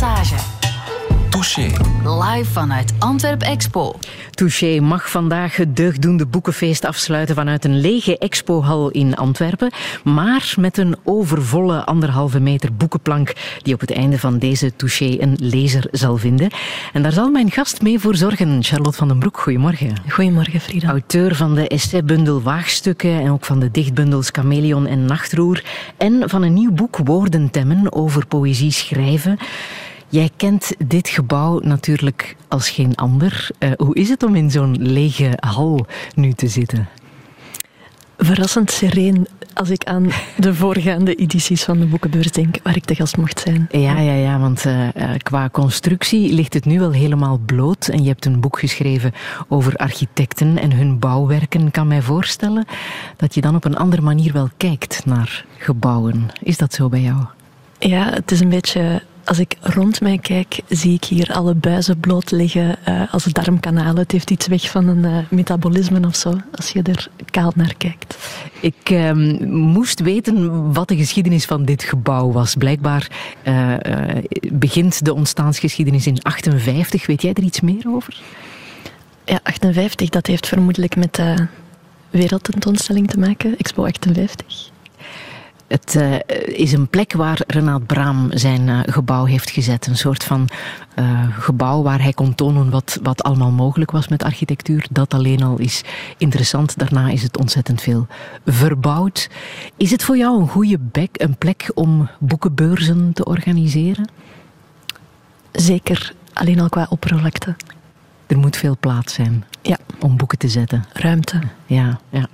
Passage. Touché. Live vanuit Antwerp Expo. Touché mag vandaag het deugdoende boekenfeest afsluiten vanuit een lege expohal in Antwerpen, maar met een overvolle anderhalve meter boekenplank die op het einde van deze Touché een lezer zal vinden. En daar zal mijn gast mee voor zorgen, Charlotte van den Broek. Goedemorgen. Goedemorgen, Frida. Auteur van de essaybundel Waagstukken en ook van de dichtbundels Chameleon en Nachtroer en van een nieuw boek Woordentemmen over poëzie schrijven. Jij kent dit gebouw natuurlijk als geen ander. Uh, hoe is het om in zo'n lege hal nu te zitten? Verrassend sereen als ik aan de voorgaande edities van de boekenbeurs denk, waar ik de gast mocht zijn. Ja, ja, ja want uh, qua constructie ligt het nu wel helemaal bloot. En je hebt een boek geschreven over architecten en hun bouwwerken. Kan mij voorstellen dat je dan op een andere manier wel kijkt naar gebouwen. Is dat zo bij jou? Ja, het is een beetje als ik rond mij kijk, zie ik hier alle buizen bloot liggen uh, als darmkanaal. Het heeft iets weg van een uh, metabolisme of zo, als je er kaal naar kijkt. Ik uh, moest weten wat de geschiedenis van dit gebouw was. Blijkbaar uh, begint de ontstaansgeschiedenis in 58. Weet jij er iets meer over? Ja, 58, dat heeft vermoedelijk met de wereldtentoonstelling te maken, Expo 58. Het uh, is een plek waar Renaat Braam zijn uh, gebouw heeft gezet. Een soort van uh, gebouw waar hij kon tonen wat, wat allemaal mogelijk was met architectuur. Dat alleen al is interessant. Daarna is het ontzettend veel verbouwd. Is het voor jou een goede bek, een plek om boekenbeurzen te organiseren? Zeker, alleen al qua oppervlakte. Er moet veel plaats zijn ja. om boeken te zetten. Ruimte. Ja, ja.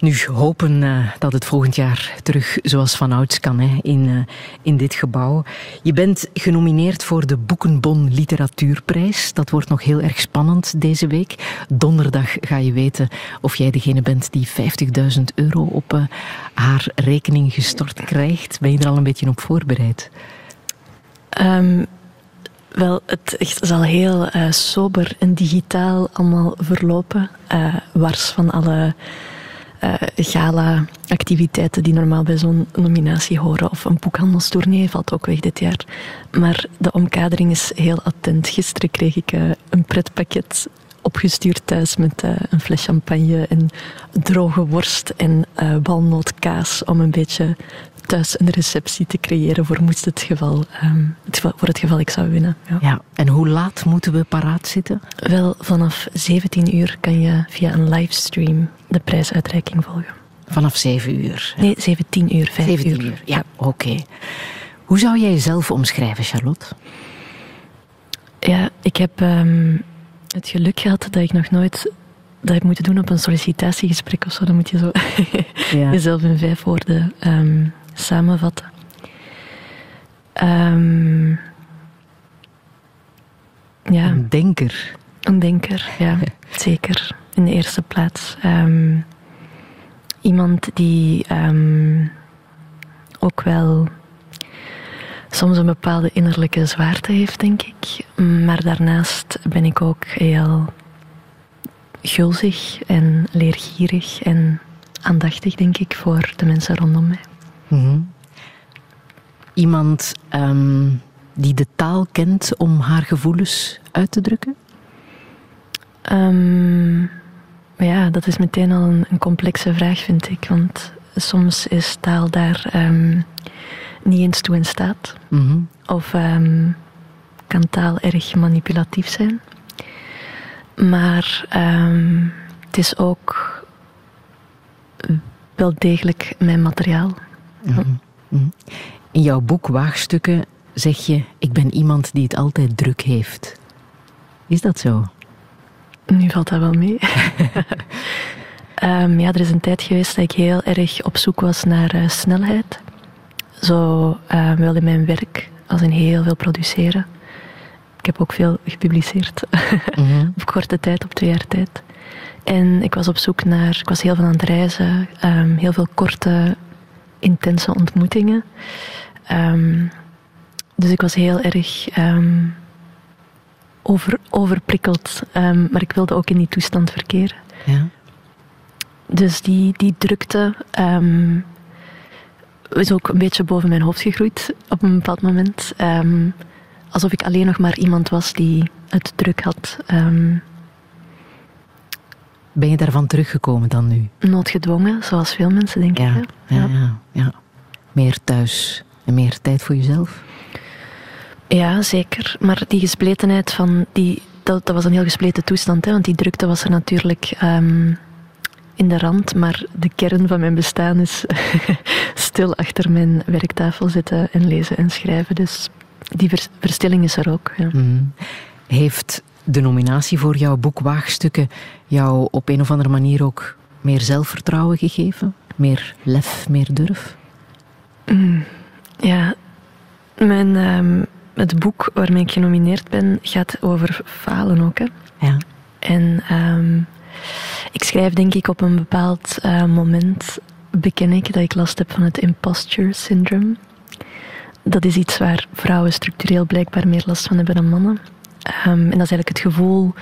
Nu hopen uh, dat het volgend jaar terug zoals vanouds kan hè, in, uh, in dit gebouw. Je bent genomineerd voor de Boekenbon Literatuurprijs. Dat wordt nog heel erg spannend deze week. Donderdag ga je weten of jij degene bent die 50.000 euro op uh, haar rekening gestort krijgt. Ben je er al een beetje op voorbereid? Um, wel, het zal heel sober en digitaal allemaal verlopen. wars van alle uh, gala-activiteiten die normaal bij zo'n nominatie horen. Of een boekhandelstournee valt ook weg dit jaar. Maar de omkadering is heel attent. Gisteren kreeg ik uh, een pretpakket opgestuurd thuis met uh, een fles champagne en droge worst en walnootkaas om een beetje thuis een receptie te creëren voor moest het geval, um, het, voor het geval ik zou winnen. Ja. ja. en hoe laat moeten we paraat zitten? Wel, vanaf 17 uur kan je via een livestream de prijsuitreiking volgen. Vanaf 7 uur? Nee, 17 uur, 5 17 uur. uur. Ja, ja. oké. Okay. Hoe zou jij jezelf omschrijven, Charlotte? Ja, ik heb um, het geluk gehad dat ik nog nooit dat heb moeten doen op een sollicitatiegesprek of zo. Dan moet je zo ja. jezelf in vijf woorden um, samenvatten. Um, ja. Een denker. Een denker, ja, zeker. In de eerste plaats. Um, iemand die um, ook wel soms een bepaalde innerlijke zwaarte heeft, denk ik. Maar daarnaast ben ik ook heel gulzig en leergierig en aandachtig, denk ik, voor de mensen rondom mij. Mm -hmm. Iemand um, die de taal kent om haar gevoelens uit te drukken? Um, ja, dat is meteen al een, een, complexe vraag, vind ik. Want soms is taal daar um, niet eens toe in staat. Mm -hmm. Of kan taal erg manipulatief zijn. Maar het is ook wel degelijk mijn materiaal. Mm -hmm. In jouw boek Waagstukken zeg je: Ik ben iemand die het altijd druk heeft. Is dat zo? Nu valt dat wel mee. um, ja, er is een tijd geweest dat ik heel erg op zoek was naar uh, snelheid. Zo uh, wel in mijn werk, als in heel veel produceren. Ik heb ook veel gepubliceerd. mm -hmm. op korte tijd, op twee jaar tijd. En ik was op zoek naar, ik was heel veel aan het reizen, um, heel veel korte, intense ontmoetingen. Um, dus ik was heel erg um, over, overprikkeld, maar ik wilde ook in die toestand verkeren. Ja. Dus die, die drukte is ook een beetje boven mijn hoofd gegroeid op een bepaald moment. alsof ik alleen nog maar iemand was die het druk had. Ehm, ben je daarvan teruggekomen dan nu? Noodgedwongen, zoals veel mensen denken. Ja, ja, ja. ja, Meer thuis en meer tijd voor jezelf? Ja, zeker. Maar die gespletenheid van die, dat, dat was een heel gespleten toestand. Hè, want die drukte was er natuurlijk um, in de rand. Maar de kern van mijn bestaan is stil achter mijn werktafel zitten en lezen en schrijven. Dus die verstilling is er ook. Ja. Mhm. Heeft de nominatie voor jouw boek Waagstukken jou op een of andere manier ook meer zelfvertrouwen gegeven? Meer lef, meer durf? Mm, ja, mijn, um, het boek waarmee ik genomineerd ben gaat over falen ook. Hè. Ja. En um, ik schrijf denk ik op een bepaald uh, moment, beken ik dat ik last heb van het imposture syndrome. Dat is iets waar vrouwen structureel blijkbaar meer last van hebben dan mannen. Um, en dat is eigenlijk het gevoel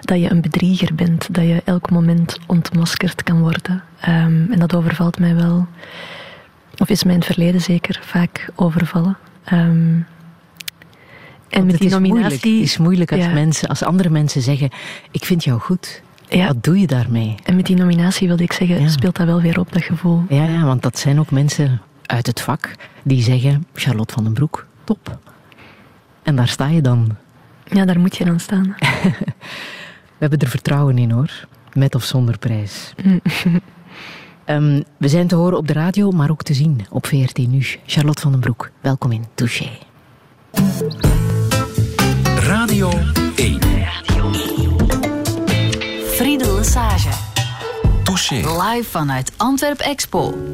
dat je een bedrieger bent, dat je elk moment ontmaskerd kan worden. Um, en dat overvalt mij wel, of is mij in het verleden zeker vaak overvallen. Um, en met die nominatie. Moeilijk. Het is moeilijk als, mensen, als andere mensen zeggen: Ik vind jou goed. Ja. Wat doe je daarmee? En met die nominatie wilde ik zeggen: ja. speelt dat wel weer op, dat gevoel. Ja, ja, want dat zijn ook mensen uit het vak die zeggen: Charlotte van den Broek, top. En daar sta je dan. Ja, daar moet je dan staan. We hebben er vertrouwen in hoor, met of zonder prijs. um, we zijn te horen op de radio, maar ook te zien op VRT Nu. Charlotte van den Broek, welkom in Touché. Radio 1. Friedel Lesage. Touché. Live vanuit Antwerp Expo.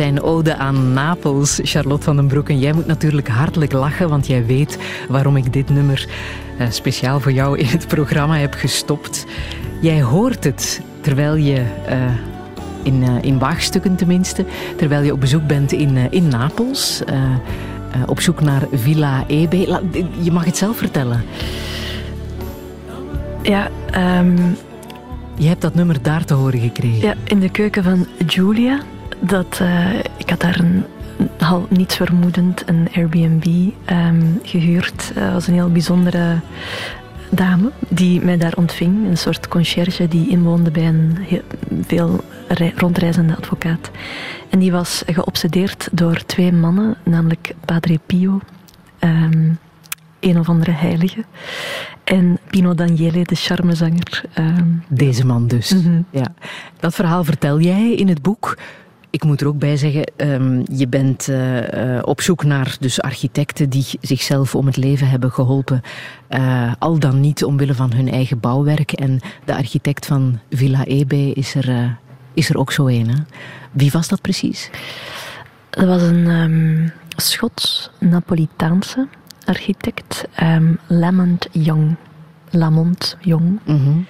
Zijn ode aan Napels. Charlotte van den Broek. En jij moet natuurlijk hartelijk lachen, want jij weet waarom ik dit nummer uh, speciaal voor jou in het programma heb gestopt. Jij hoort het terwijl je uh, in, uh, in waagstukken tenminste, terwijl je op bezoek bent in, uh, in Napels. Op zoek naar Villa Ebe. La, je mag het zelf vertellen. Ja, um, je hebt dat nummer daar te horen gekregen. Ja, in de keuken van Julia. Dat, ik had daar een, al niets vermoedend een Airbnb um, gehuurd. Dat was een heel bijzondere dame die mij daar ontving. Een soort conciërge die inwoonde bij een heel, veel rondreizende advocaat. En die was geobsedeerd door twee mannen, namelijk Padre Pio, um, een of andere heilige, en Pino Daniele, de charmezanger. Um. Deze man dus. Mm -hmm. ja. Dat verhaal vertel jij in het boek. Ik moet er ook bij zeggen, um, je bent uh, uh, op zoek naar dus architecten die zichzelf om het leven hebben geholpen. Uh, al dan niet omwille van hun eigen bouwwerk. En de architect van Villa Ebe is er, is er ook zo een. Hè? Wie was dat precies? Dat was een um, Schots-Napolitaanse architect, um, Lamont Young. Lamont Young. Mm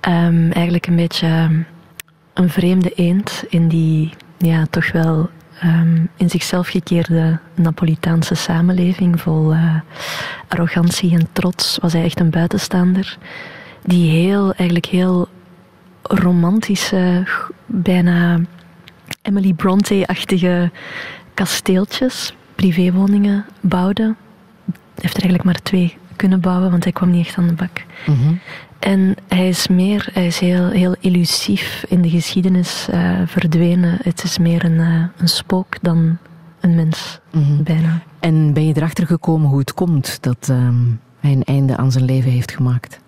-hmm. eigenlijk een beetje een vreemde eend in die ja, toch wel um, in zichzelf gekeerde Napolitaanse samenleving vol uh, arrogantie en trots was hij echt een buitenstaander die heel, eigenlijk heel romantische, bijna Emily Bronte-achtige kasteeltjes, privéwoningen bouwde. Hij heeft er eigenlijk maar twee kunnen bouwen, want hij kwam niet echt aan de bak. -hmm. En hij is meer, hij is heel, heel illusief in de geschiedenis uh, verdwenen. Het is meer een, uh, een spook dan een mens, mm -hmm. bijna. En ben je erachter gekomen hoe het komt dat um, hij een einde aan zijn leven heeft gemaakt?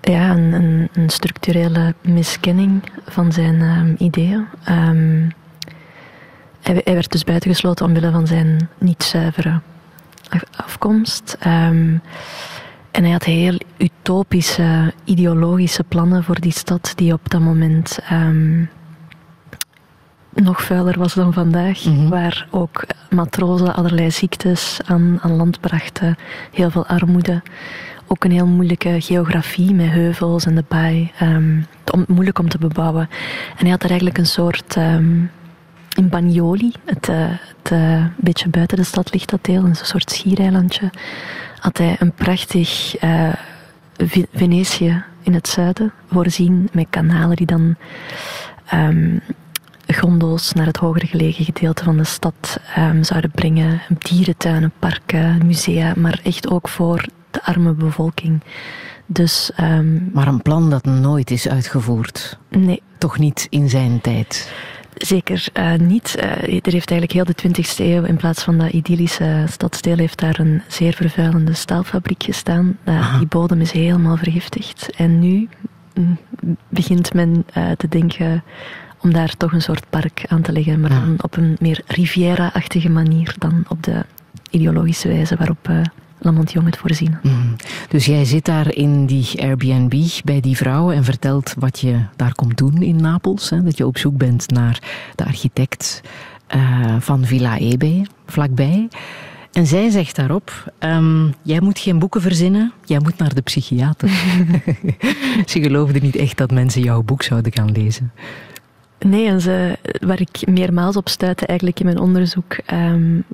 Ja, een, een, een structurele miskenning van zijn um, ideeën. Um, hij, hij, werd dus buitengesloten omwille van zijn niet zuivere afkomst. Um, en hij had heel utopische, ideologische plannen voor die stad, die op dat moment um, nog vuiler was dan vandaag. Mhm. Waar ook matrozen allerlei ziektes aan, aan land brachten, heel veel armoede. Ook een heel moeilijke geografie met heuvels en de baai. Um, om, moeilijk om te bebouwen. En hij had er eigenlijk een soort. Um, in Bagnoli, het, uh, het uh, beetje buiten de stad ligt dat deel, een soort schiereilandje, had hij een prachtig uh, Venetië in het zuiden voorzien met kanalen die dan um, gondels naar het hoger gelegen gedeelte van de stad um, zouden brengen. Dierentuinen, parken, musea, maar echt ook voor de arme bevolking. Dus, um, maar een plan dat nooit is uitgevoerd? Nee. Toch niet in zijn tijd? Zeker uh, niet. Uh, er heeft eigenlijk heel de 20e eeuw, in plaats van dat idyllische stadsdeel, heeft daar een zeer vervuilende staalfabriek gestaan. Uh, die bodem is helemaal vergiftigd. En nu mm, begint men te denken om daar toch een soort park aan te leggen, maar Ja. dan op een meer Riviera-achtige manier dan op de ideologische wijze waarop Lamont Jong het voorzien. Mm. Dus jij zit daar in die Airbnb bij die vrouw en vertelt wat je daar komt doen in Napels. Hè? Dat je op zoek bent naar de architect uh, van Villa Ebe, vlakbij. En zij zegt daarop, um, jij moet geen boeken verzinnen, jij moet naar de psychiater. ze geloofde niet echt dat mensen jouw boek zouden gaan lezen. Nee, en ze, waar ik meermaals op stuitte eigenlijk in mijn onderzoek... Um,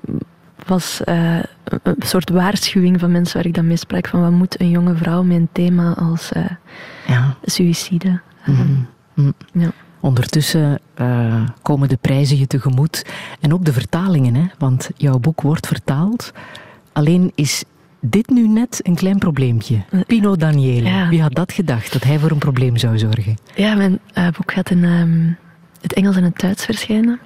was uh, een soort waarschuwing van mensen waar ik dan mee sprak van wat moet een jonge vrouw met een thema als uh, ja. suïcide. Mm. Mm. Ja. Ondertussen uh, komen de prijzen je tegemoet en ook de vertalingen, hè? want jouw boek wordt vertaald. Alleen is dit nu net een klein probleempje. Pino Daniele, ja. wie had dat gedacht, dat hij voor een probleem zou zorgen? Ja, mijn boek gaat in um, het Engels en het Duits verschijnen.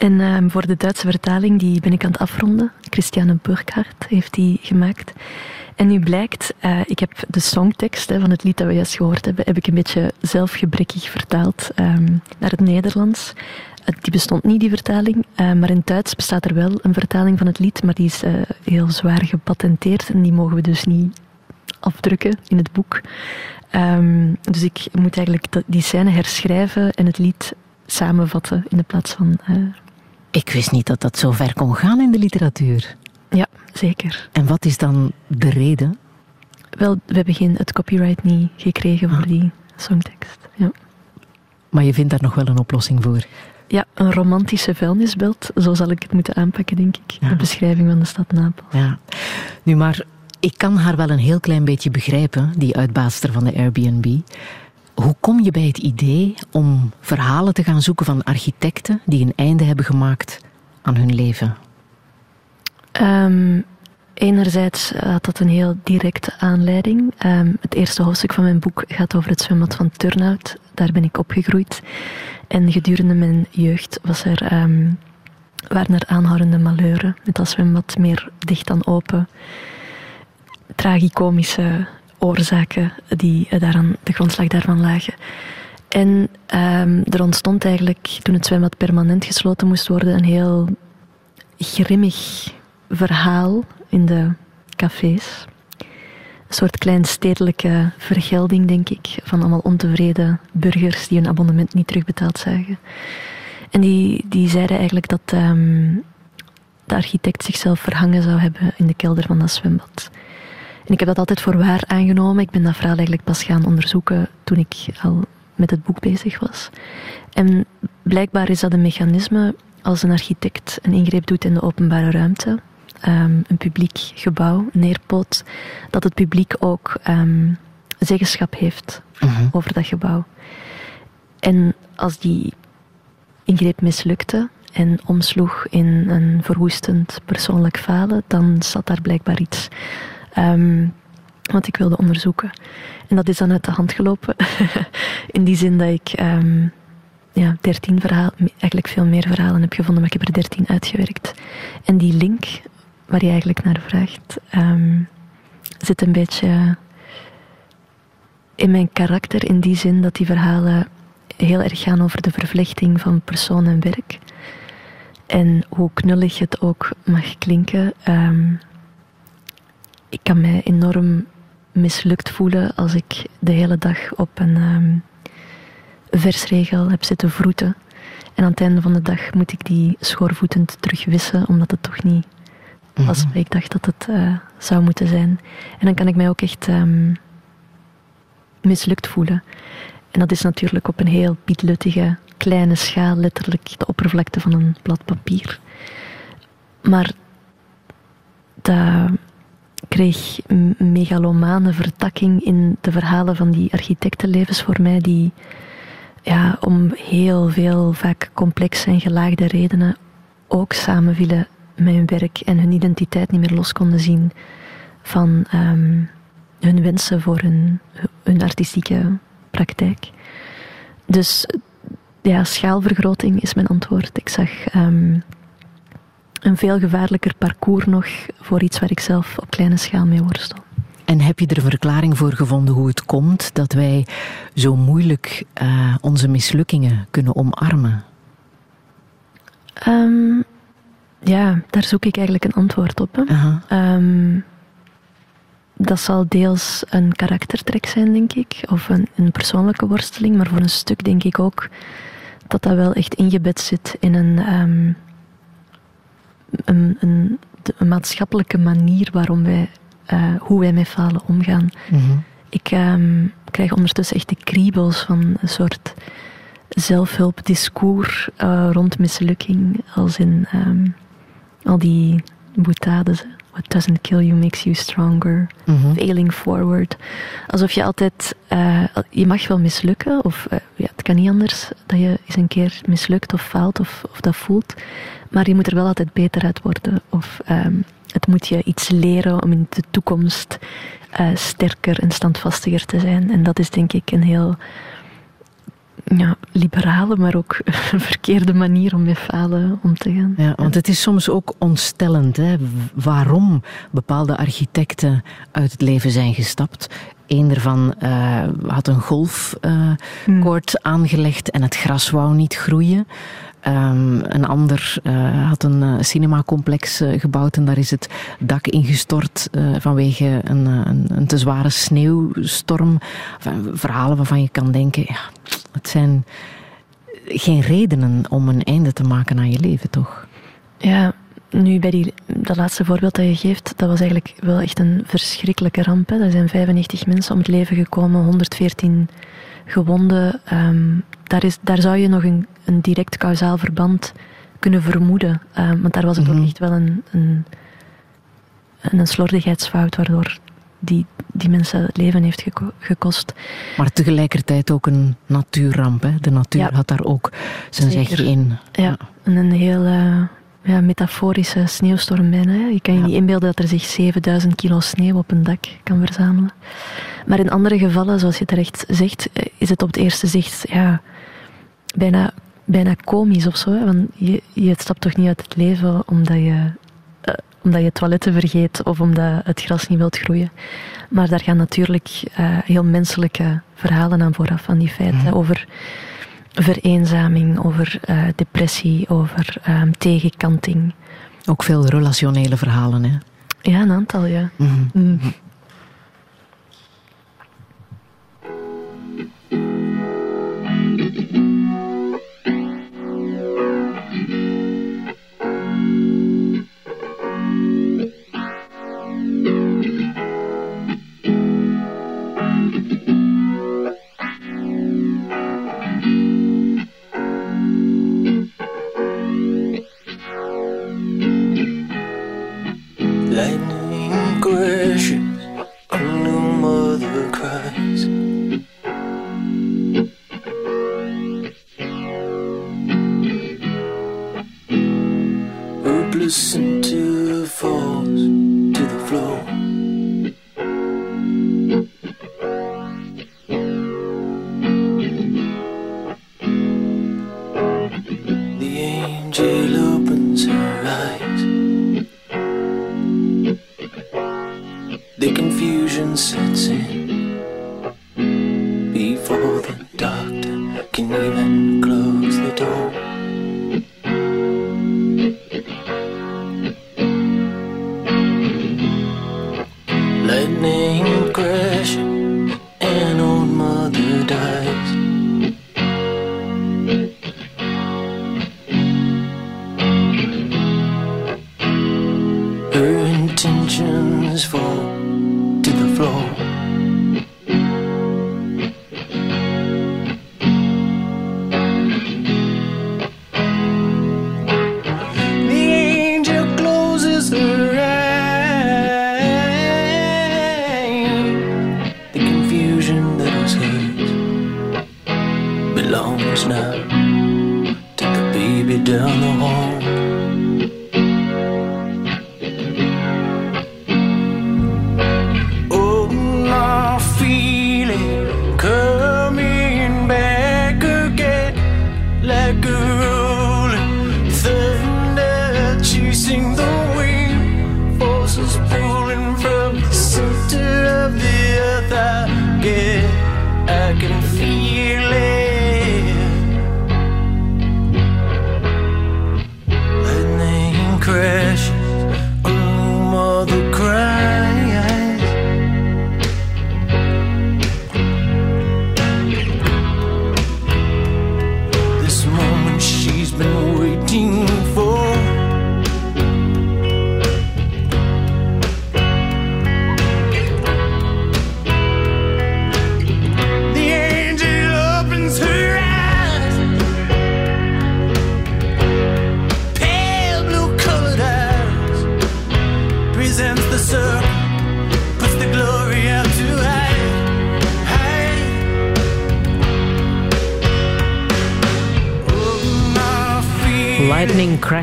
En uh, voor de Duitse vertaling, die ben ik aan het afronden. Christiane Burkhardt heeft die gemaakt. En nu blijkt, uh, ik heb de songtekst van het lied dat we juist gehoord hebben, heb ik een beetje zelfgebrekkig vertaald um, naar het Nederlands. Uh, die bestond niet, die vertaling, uh, maar in Duits bestaat er wel een vertaling van het lied, maar die is heel zwaar gepatenteerd en die mogen we dus niet afdrukken in het boek. Um, dus ik moet eigenlijk die scène herschrijven en het lied samenvatten in de plaats van. Ik wist niet dat dat zo ver kon gaan in de literatuur. Ja, zeker. En wat is dan de reden? Wel, we hebben geen, het copyright niet gekregen ah. voor die songtekst. Ja. Maar je vindt daar nog wel een oplossing voor. Ja, een romantische vuilnisbelt. Zo zal ik het moeten aanpakken, denk ik. Ja. De beschrijving van de stad Napels. Ja. Nu, maar ik kan haar wel een heel klein beetje begrijpen, die uitbaatster van de Airbnb. Hoe kom je bij het idee om verhalen te gaan zoeken van architecten die een einde hebben gemaakt aan hun leven? Ehm, enerzijds had dat een heel directe aanleiding. Ehm, het eerste hoofdstuk van mijn boek gaat over het zwembad van Turnhout. Daar ben ik opgegroeid. En gedurende mijn jeugd was er, ehm, waren er aanhoudende malheuren. Met dat zwembad meer dicht dan open. Tragicomische oorzaken die eh, daaraan de grondslag daarvan lagen. En ehm, er ontstond eigenlijk, toen het zwembad permanent gesloten moest worden, een heel grimmig verhaal in de cafés. Een soort kleinstedelijke vergelding, denk ik, van allemaal ontevreden burgers die hun abonnement niet terugbetaald zagen. En die, die zeiden eigenlijk dat ehm, de architect zichzelf verhangen zou hebben in de kelder van dat zwembad. En ik heb dat altijd voor waar aangenomen. Ik ben dat verhaal eigenlijk pas gaan onderzoeken toen ik al met het boek bezig was. En blijkbaar is dat een mechanisme als een architect een ingreep doet in de openbare ruimte, ehm, een publiek gebouw neerpoot, dat het publiek ook ehm, zeggenschap heeft over dat gebouw. En als die ingreep mislukte en omsloeg in een verwoestend persoonlijk falen, dan zat daar blijkbaar iets ehm, wat ik wilde onderzoeken. En dat is dan uit de hand gelopen. in die zin dat ik ehm, ja, dertien verhalen, eigenlijk veel meer verhalen heb gevonden, maar ik heb er dertien uitgewerkt. En die link waar je eigenlijk naar vraagt, ehm, zit een beetje in mijn karakter in die zin dat die verhalen heel erg gaan over de vervlechting van persoon en werk. En hoe knullig het ook mag klinken, ik kan mij enorm mislukt voelen als ik de hele dag op een ehm, versregel heb zitten vroeten. En aan het einde van de dag moet ik die schoorvoetend terugwissen, omdat het toch niet was wat ik dacht dat het eh, zou moeten zijn. En dan kan ik mij ook echt ehm, mislukt voelen. En dat is natuurlijk op een heel pietluttige, kleine schaal, letterlijk de oppervlakte van een blad papier. Maar dat kreeg megalomane vertakking in de verhalen van die architectenlevens voor mij, die ja, om heel veel, vaak complexe en gelaagde redenen ook samenvielen met hun werk en hun identiteit niet meer los konden zien van ehm, hun wensen voor hun, hun artistieke praktijk. Dus ja, schaalvergroting is mijn antwoord. Ik zag ehm, een veel gevaarlijker parcours nog voor iets waar ik zelf op kleine schaal mee worstel. En heb je er een verklaring voor gevonden hoe het komt dat wij zo moeilijk eh, onze mislukkingen kunnen omarmen? Ehm, ja, daar zoek ik eigenlijk een antwoord op. Hè. Ehm, dat zal deels een karaktertrek zijn, denk ik, of een, een persoonlijke worsteling, maar voor een stuk denk ik ook dat dat wel echt ingebed zit in een, ehm, een, een, maatschappelijke manier waarom wij, eh, hoe wij met falen omgaan. Mhm. Ik ehm, krijg ondertussen echt de kriebels van een soort zelfhulpdiscours eh, rond mislukking, als in ehm, al die boutades. What doesn't kill you makes you stronger. Mhm. Failing forward. Alsof je altijd... eh, je mag wel mislukken, of eh, ja, het kan niet anders dat je eens een keer mislukt of faalt of, of dat voelt. Maar je moet er wel altijd beter uit worden. Of ehm, het moet je iets leren om in de toekomst eh, sterker en standvastiger te zijn. En dat is denk ik een heel ja, liberale, maar ook verkeerde manier om met falen om te gaan. Ja, want het is soms ook ontstellend hè, waarom bepaalde architecten uit het leven zijn gestapt. Eén daarvan eh, had een golfkoord aangelegd en het gras wou niet groeien. Ehm, een ander eh, had een eh, cinemacomplex eh, gebouwd en daar is het dak ingestort eh, vanwege een, eh, een, een te zware sneeuwstorm. Enfin, verhalen waarvan je kan denken, ja, het zijn geen redenen om een einde te maken aan je leven, toch? Ja, nu bij die, dat laatste voorbeeld dat je geeft, dat was eigenlijk wel echt een verschrikkelijke ramp. Hè. Er zijn 95 mensen om het leven gekomen, 114 gewonden. Ehm, daar, is, daar zou je nog een, een direct kausaal verband kunnen vermoeden. Uh, want daar was het Mhm. ook echt wel een, een, een slordigheidsfout waardoor die, die mensen het leven heeft geko- gekost. Maar tegelijkertijd ook een natuurramp. Hè? De natuur Ja. had daar ook zijn zegje in. Ja, en een heel ja, metaforische sneeuwstorm bijna. hè. Je kan je niet inbeelden dat er zich 7000 kilo sneeuw op een dak kan verzamelen. Maar in andere gevallen, zoals je terecht zegt, eh, is het op het eerste zicht ja, bijna, bijna komisch of zo. Hè? Want je, je stapt toch niet uit het leven omdat je, omdat je toiletten vergeet of omdat het gras niet wilt groeien. Maar daar gaan natuurlijk eh, heel menselijke verhalen aan vooraf van die feiten. Mhm. Over vereenzaming, over eh, depressie, over ehm, tegenkanting. Ook veel relationele verhalen. Hè? Ja, een aantal, ja. Mhm. Lightning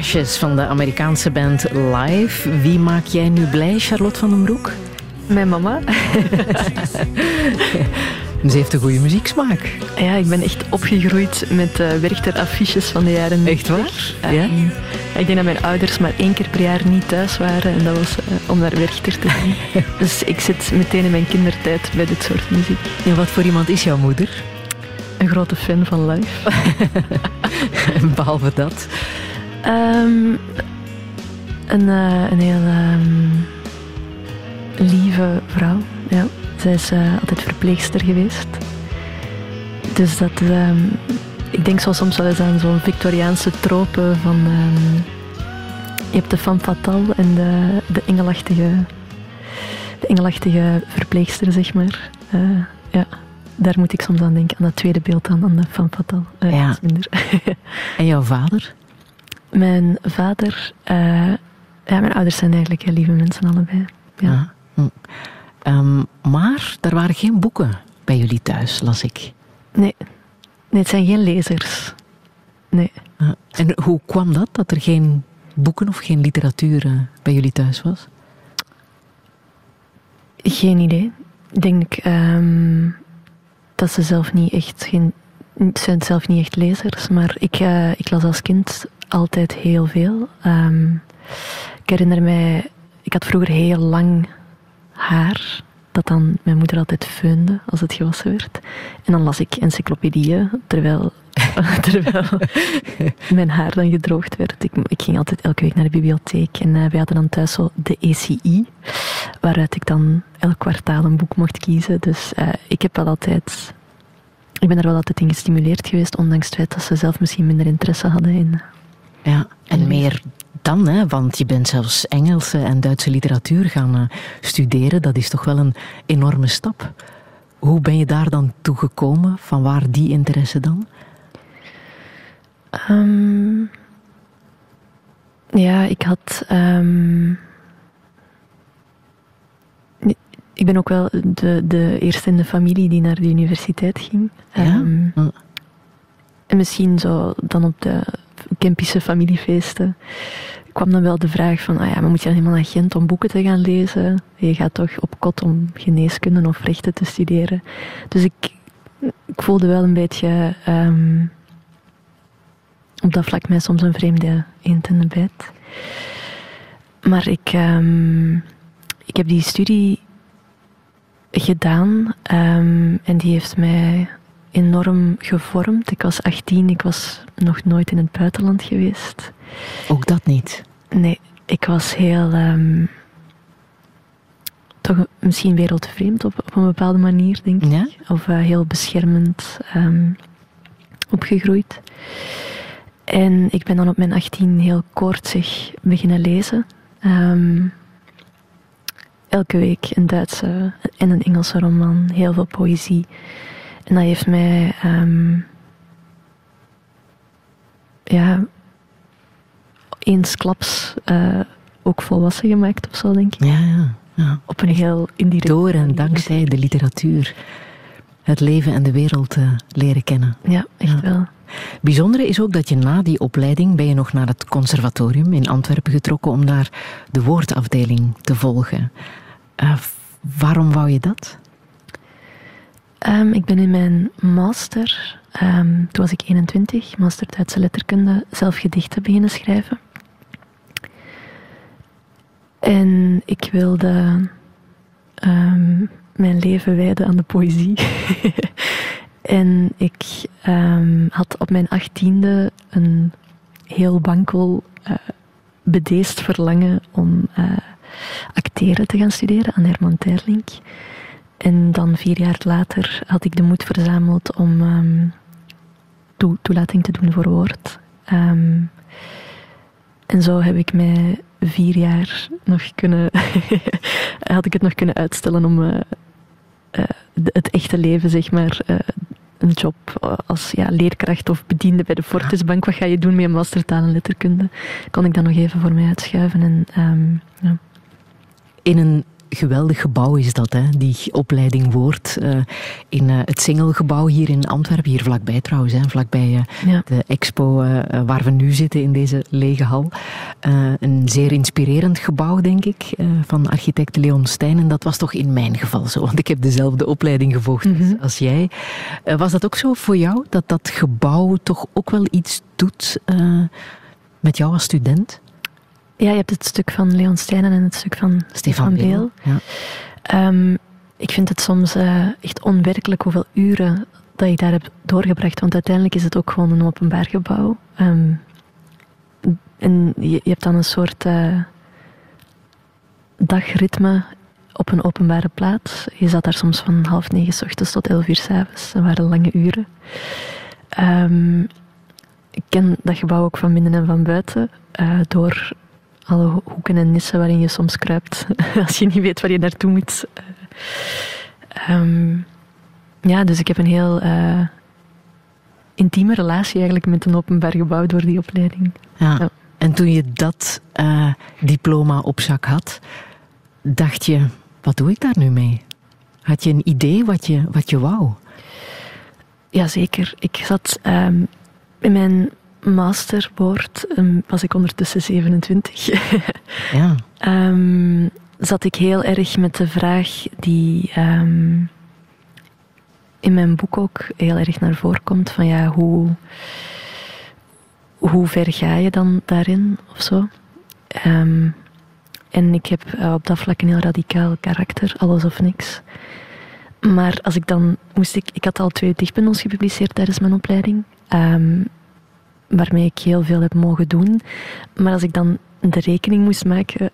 Crashes van de Amerikaanse band Live. Wie maak jij nu blij, Charlotte van den Broek? Mijn mama. Ze heeft een goede muzieksmaak. Ja, ik ben echt opgegroeid met uh, Werchter-affiches van de jaren Echt waar? 90. Ja? En ik denk dat mijn ouders maar één keer per jaar niet thuis waren. En dat was eh, om naar Werchter te gaan. dus ik zit meteen in mijn kindertijd bij dit soort muziek. En wat voor iemand is jouw moeder? Een grote fan van live. Behalve dat. Ehm, een, eh, een heel ehm, lieve vrouw. Ja. Zij is eh, altijd verpleegster geweest. Dus dat, ehm, ik denk zo soms wel eens aan zo'n Victoriaanse trope van je hebt de femme fatale en de, de engelachtige, de engelachtige verpleegster, zeg maar. Eh, ja, daar moet ik soms aan denken, aan dat tweede beeld dan, aan de van Fatal. Uh, Ja. minder. En jouw vader? Mijn vader, eh, ja, mijn ouders zijn eigenlijk heel lieve mensen allebei. Ja. Ja. Hm. Ehm, maar er waren geen boeken bij jullie thuis, las ik. Nee. nee, het zijn geen lezers. Nee. Ja. En hoe kwam dat, dat er geen boeken of geen literatuur bij jullie thuis was? Geen idee. Ik denk ehm, dat ze zelf niet echt geen, het zijn zelf niet echt lezers, maar ik, eh, ik las als kind altijd heel veel. Ehm, ik herinner mij, ik had vroeger heel lang haar, dat dan mijn moeder altijd feunde als het gewassen werd. En dan las ik encyclopedieën, terwijl, terwijl mijn haar dan gedroogd werd. Ik, ik ging altijd elke week naar de bibliotheek en eh, wij hadden dan thuis zo de ECI, waaruit ik dan elk kwartaal een boek mocht kiezen. Dus eh, ik heb wel altijd... Ik ben er wel altijd in gestimuleerd geweest, ondanks het feit dat ze zelf misschien minder interesse hadden in... Ja, en meer dan, hè, want je bent zelfs Engelse en Duitse literatuur gaan eh, studeren. Dat is toch wel een enorme stap. Hoe ben je daar dan toe gekomen? Van waar die interesse dan? Ehm, ja, ik had. ehm, ik ben ook wel de, de eerste in de familie die naar de universiteit ging. Ja? Ehm, Hm. en misschien zo dan op de Kempische familiefeesten kwam dan wel de vraag van, ah ja, maar moet je dan helemaal naar Gent om boeken te gaan lezen? Je gaat toch op kot om geneeskunde of rechten te studeren. Dus ik, ik voelde wel een beetje ehm, op dat vlak mij soms een vreemde eend in de bijt. Maar ik, ehm, ik heb die studie gedaan ehm, en die heeft mij enorm gevormd. Ik was 18, ik was nog nooit in het buitenland geweest. Ook dat niet. Nee, ik was heel. ehm, toch misschien wereldvreemd op, op een bepaalde manier, denk ik. Ja? Of eh, heel beschermend ehm, opgegroeid. En ik ben dan op mijn 18 heel koortsig beginnen lezen. Ehm, elke week een Duitse en een Engelse roman, heel veel poëzie. En dat heeft mij ehm, ja, eensklaps eh ook volwassen gemaakt of zo, denk ik. Ja, ja. ja. Op een heel indirect Door en dankzij de literatuur. Het leven en de wereld eh, leren kennen. Ja, echt Ja. wel. Bijzondere is ook dat je na die opleiding ben je nog naar het conservatorium in Antwerpen getrokken om daar de woordafdeling te volgen. Eh, waarom wou je dat? Ehm, ik ben in mijn master, ehm, toen was ik 21, master Duitse letterkunde, zelf gedichten beginnen schrijven. En ik wilde ehm, mijn leven wijden aan de poëzie. en ik ehm, had op mijn achttiende een heel wankel eh, bedeesd verlangen om eh, acteren te gaan studeren aan Herman Terlink. En dan vier jaar later had ik de moed verzameld om ehm, toe- toelating te doen voor woord. Ehm, en zo heb ik mij vier jaar nog kunnen, had ik het nog kunnen uitstellen om eh, het echte leven, zeg maar, een job als ja, leerkracht of bediende bij de Fortisbank. Wat ga je doen met een mastertaal en letterkunde? Kon ik dan nog even voor mij uitschuiven. En, ehm, ja. In een geweldig gebouw is dat, hè? die opleiding Woord. eh, in eh, het Singelgebouw hier in Antwerpen, hier vlakbij trouwens, hè? vlakbij eh, Ja. de expo waar we nu zitten in deze lege hal. Een zeer inspirerend gebouw, denk ik, van architect Leon Stijn. En dat was toch in mijn geval zo, want ik heb dezelfde opleiding gevolgd Mhm. als jij. Was dat ook zo voor jou, dat dat gebouw toch ook wel iets doet met jou als student? Ja, je hebt het stuk van Leon Steinen en het stuk van Stefan Beel. Ja. Ehm, ik vind het soms eh, echt onwerkelijk hoeveel uren dat ik daar heb doorgebracht. Want uiteindelijk is het ook gewoon een openbaar gebouw. Ehm, en je, je hebt dan een soort eh, dagritme op een openbare plaats. Je zat daar soms van half negen s ochtends tot elf uur s avonds. Dat waren lange uren. Ehm, ik ken dat gebouw ook van binnen en van buiten. eh, door alle ho- hoeken en nissen waarin je soms kruipt als je niet weet waar je naartoe moet. Eh, ehm, ja, dus ik heb een heel eh, intieme relatie eigenlijk met een openbaar gebouw door die opleiding. Ja. Ja. En toen je dat eh, diploma op zak had, dacht je, wat doe ik daar nu mee? Had je een idee wat je, wat je wou? Jazeker. Ik zat ehm, in mijn masterwoord, ehm, was ik ondertussen 27. Ja. Ehm, zat ik heel erg met de vraag die ehm, in mijn boek ook heel erg naar voren komt: van ja, hoe, hoe ver ga je dan daarin of zo? En ik heb eh, op dat vlak een heel radicaal karakter, alles of niks. Maar als ik dan moest ik, ik had al twee dichtbundels gepubliceerd tijdens mijn opleiding, waarmee ik heel veel heb mogen doen. Maar als ik dan de rekening moest maken,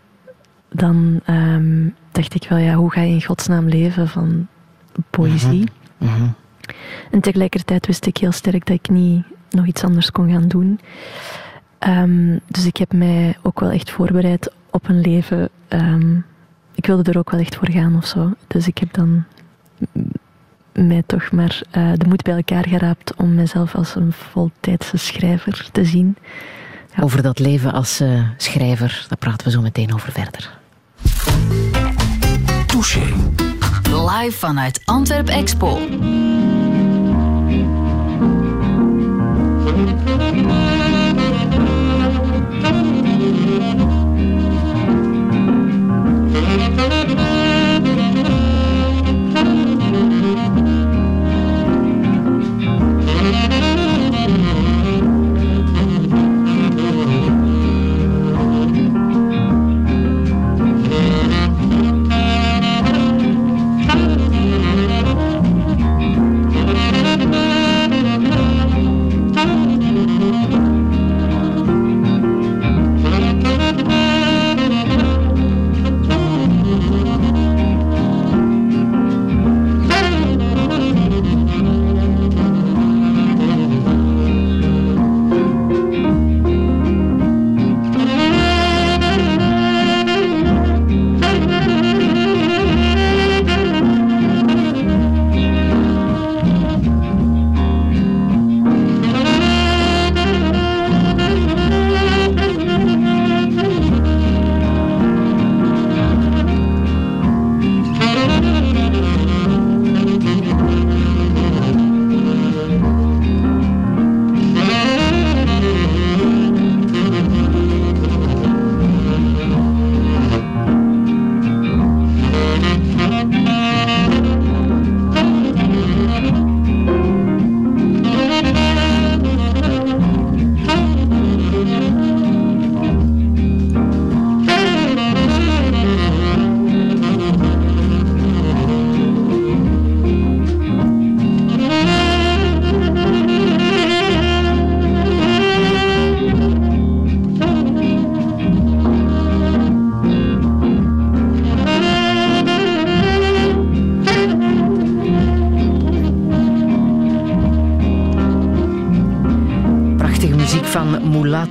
dan ehm, dacht ik wel, ja, hoe ga je in godsnaam leven van poëzie? Mhm. En tegelijkertijd wist ik heel sterk dat ik niet nog iets anders kon gaan doen. Ehm, dus ik heb mij ook wel echt voorbereid op een leven. ehm, ik wilde er ook wel echt voor gaan of zo. Dus ik heb dan mij toch maar eh, de moed bij elkaar geraapt om mezelf als een voltijdse schrijver te zien. Over dat leven als eh, schrijver, daar praten we zo meteen over verder. Touché. Live vanuit Antwerp Expo.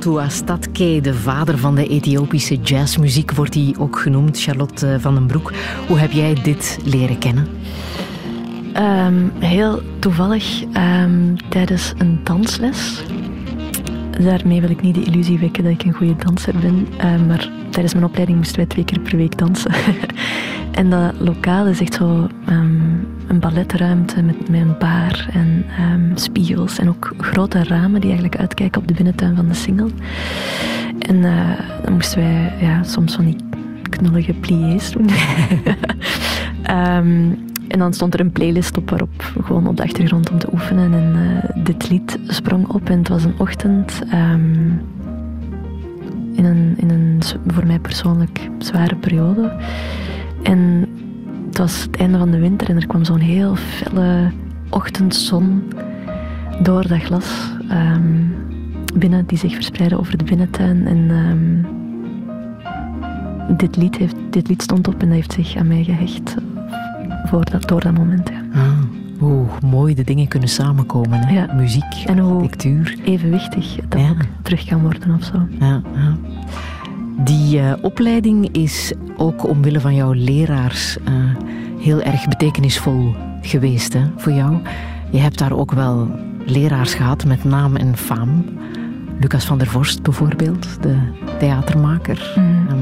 Mulatu Astatke, de vader van de Ethiopische jazzmuziek, wordt hij ook genoemd. Charlotte eh, van den Broek, hoe heb jij dit leren kennen? Ehm, heel toevallig ehm, tijdens een dansles. Daarmee wil ik niet de illusie wekken dat ik een goede danser ben, eh, maar tijdens mijn opleiding moesten wij twee keer per week dansen. en dat lokaal is echt zo ehm, een balletruimte met, met een en ehm, spiegels en ook grote ramen die eigenlijk uitkijken op de binnentuin van de single. En eh, dan moesten wij ja, soms van die knullige pliés doen. Ehm, en dan stond er een playlist op waarop gewoon op de achtergrond om te oefenen. En eh, dit lied sprong op en het was een ochtend ehm, in, een, in een voor mij persoonlijk zware periode. En het was het einde van de winter en er kwam zo'n heel felle ochtendzon door dat glas ehm, binnen, die zich verspreidde over de binnentuin. En ehm, dit, lied heeft, dit lied stond op en dat heeft zich aan mij gehecht voor dat, door dat moment. Ja. Ah, hoe mooi de dingen kunnen samenkomen. Hè? Ja. Muziek, En hoe- architectuur. Evenwichtig dat Ja. ook terug kan worden of zo. Ja, ja. Die eh, opleiding is ook omwille van jouw leraars eh, heel erg betekenisvol geweest hè, voor jou. Je hebt daar ook wel leraars gehad met naam en faam. Lucas van der Vorst bijvoorbeeld, de theatermaker. Mhm. Ehm,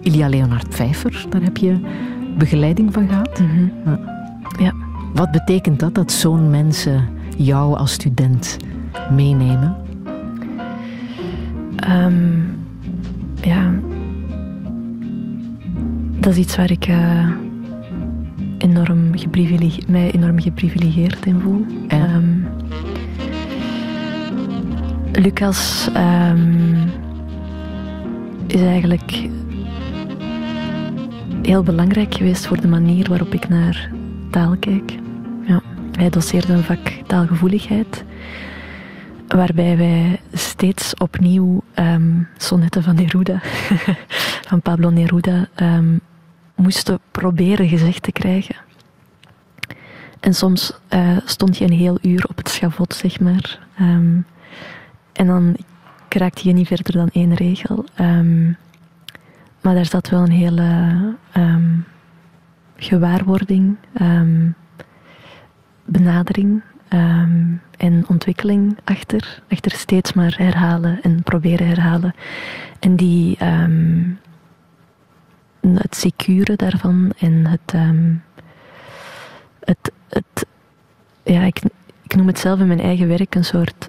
Ilia Leonard Pfeiffer, daar heb je begeleiding van gehad. Mhm. Ja. Ja. Wat betekent dat, dat zo'n mensen jou als student meenemen? Ehm, ja, dat is iets waar ik eh, enorm geprivilege- mij enorm geprivilegeerd in voel. Ja. Ehm, Lucas ehm, is eigenlijk heel belangrijk geweest voor de manier waarop ik naar taal kijk. Ja. Hij doseerde een vak taalgevoeligheid waarbij wij steeds opnieuw ehm sonnetten van Neruda, van Pablo Neruda, ehm, moesten proberen gezegd te krijgen. En soms eh, stond je een heel uur op het schavot, zeg maar. Ehm, en dan raakte je niet verder dan één regel. Maar daar zat wel een hele gewaarwording, benadering ehm, en ontwikkeling achter. Achter steeds maar herhalen en proberen herhalen. En die, ehm, het secure daarvan en het, ehm, het, het ja, ik, ik noem het zelf in mijn eigen werk een soort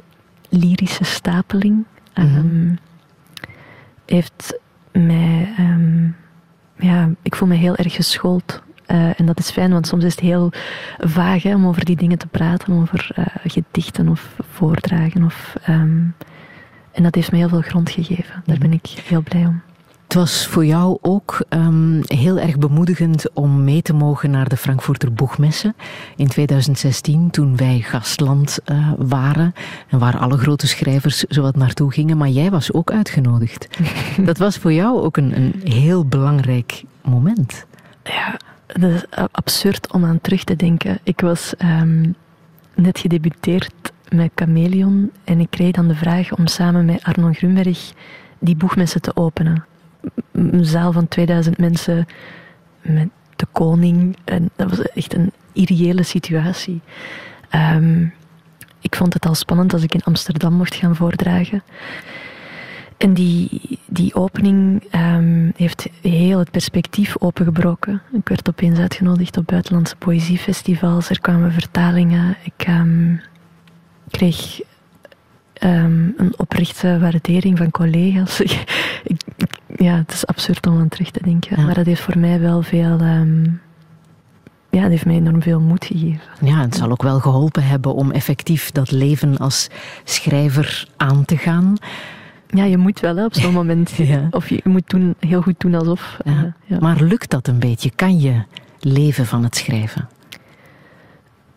lyrische stapeling. Ehm, heeft mij, ja, ik voel me heel erg geschoold. Eh, en dat is fijn, want soms is het heel vaag hè, om over die dingen te praten, over eh, gedichten of voordragen. Of, ehm, en dat heeft me heel veel grond gegeven. Daar ben ik heel blij om. Het was voor jou ook ehm, heel erg bemoedigend om mee te mogen naar de Frankfurter Boegmessen in 2016, toen wij gastland eh, waren en waar alle grote schrijvers zowat naartoe gingen, maar jij was ook uitgenodigd. Dat was voor jou ook een, een heel belangrijk moment. Ja, dat is a- absurd om aan terug te denken. Ik was ehm, net gedebuteerd met Chameleon en ik kreeg dan de vraag om samen met Arno Grunberg die boegmessen te openen. Een zaal van 2000 mensen met de koning. En dat was echt een irreële situatie. Ehm, ik vond het al spannend als ik in Amsterdam mocht gaan voordragen. En die, die opening ehm, heeft heel het perspectief opengebroken. Ik werd opeens uitgenodigd op buitenlandse poëziefestivals. Er kwamen vertalingen. Ik ehm, kreeg ehm, een oprechte waardering van collega's. Ik- ja, het is absurd om aan terug te denken. Ja. Maar dat heeft voor mij wel veel... ja, dat heeft mij enorm veel moed gegeven. Ja, het zal ook wel geholpen hebben om effectief dat leven als schrijver aan te gaan. Ja, je moet wel hè, op zo'n moment. Ja. Of je moet doen, heel goed doen alsof. Ja. eh, ja. Maar lukt dat een beetje? Kan je leven van het schrijven?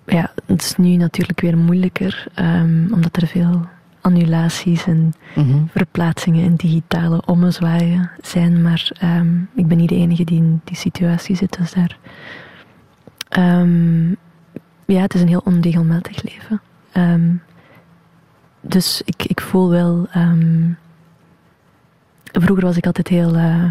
Ja, het is nu natuurlijk weer moeilijker, ehm, omdat er veel annulaties en Mhm. verplaatsingen en digitale ommezwaaien zijn. Maar ehm, ik ben niet de enige die in die situatie zit, dus daar... Ehm, ja, het is een heel onregelmatig leven. Dus ik, ik voel wel... vroeger was ik altijd heel eh,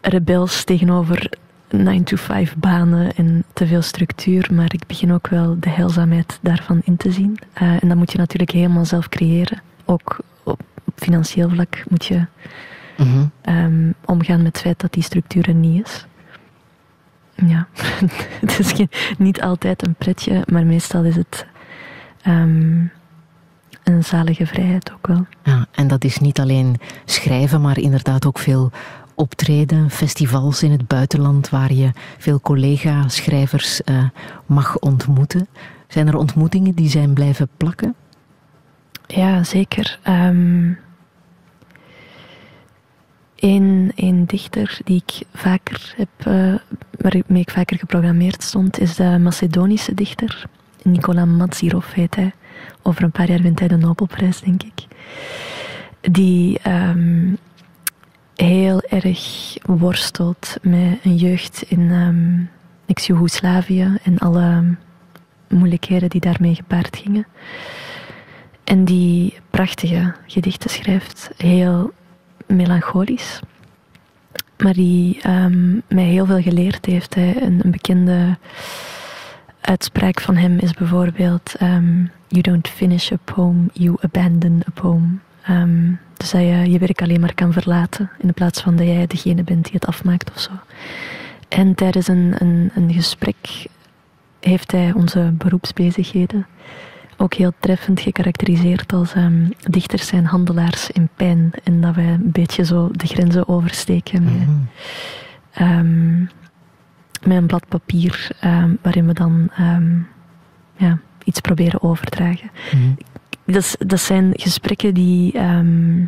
rebels tegenover 9-to-5 banen en te veel structuur, maar ik begin ook wel de heilzaamheid daarvan in te zien. Eh, en dat moet je natuurlijk helemaal zelf creëren. Ook op, op financieel vlak moet je Mhm. ehm, omgaan met het feit dat die structuur er niet is. Ja, het is geen- niet altijd een pretje, maar meestal is het ehm, een zalige vrijheid ook wel. Ja, en dat is niet alleen schrijven, maar inderdaad ook veel optreden, festivals in het buitenland waar je veel collega-schrijvers eh, mag ontmoeten. Zijn er ontmoetingen die zijn blijven plakken? Ja, zeker. Ehm een, een dichter die ik vaker heb, eh, waarmee ik vaker geprogrammeerd stond, is de Macedonische dichter. Nicola Matzirov heet hij. Over een paar jaar wint hij de Nobelprijs, denk ik. Die ehm, heel erg worstelt met een jeugd in ehm ex-Jugoslavië en alle moeilijkheden die daarmee gepaard gingen. En die prachtige gedichten schrijft, heel melancholisch. Maar die ehm, mij heel veel geleerd heeft. Een, een bekende uitspraak van hem is bijvoorbeeld: ehm, You don't finish a poem, you abandon a poem. Ehm, dus dat je je werk alleen maar kan verlaten in de plaats van dat jij degene bent die het afmaakt of zo. En tijdens een, een, een gesprek heeft hij onze beroepsbezigheden ook heel treffend gekarakteriseerd als ehm, dichters zijn handelaars in pijn. En dat wij een beetje zo de grenzen oversteken ehm, met een blad papier ehm, waarin we dan ja, iets proberen overdragen. dat, is- dat zijn gesprekken die ehm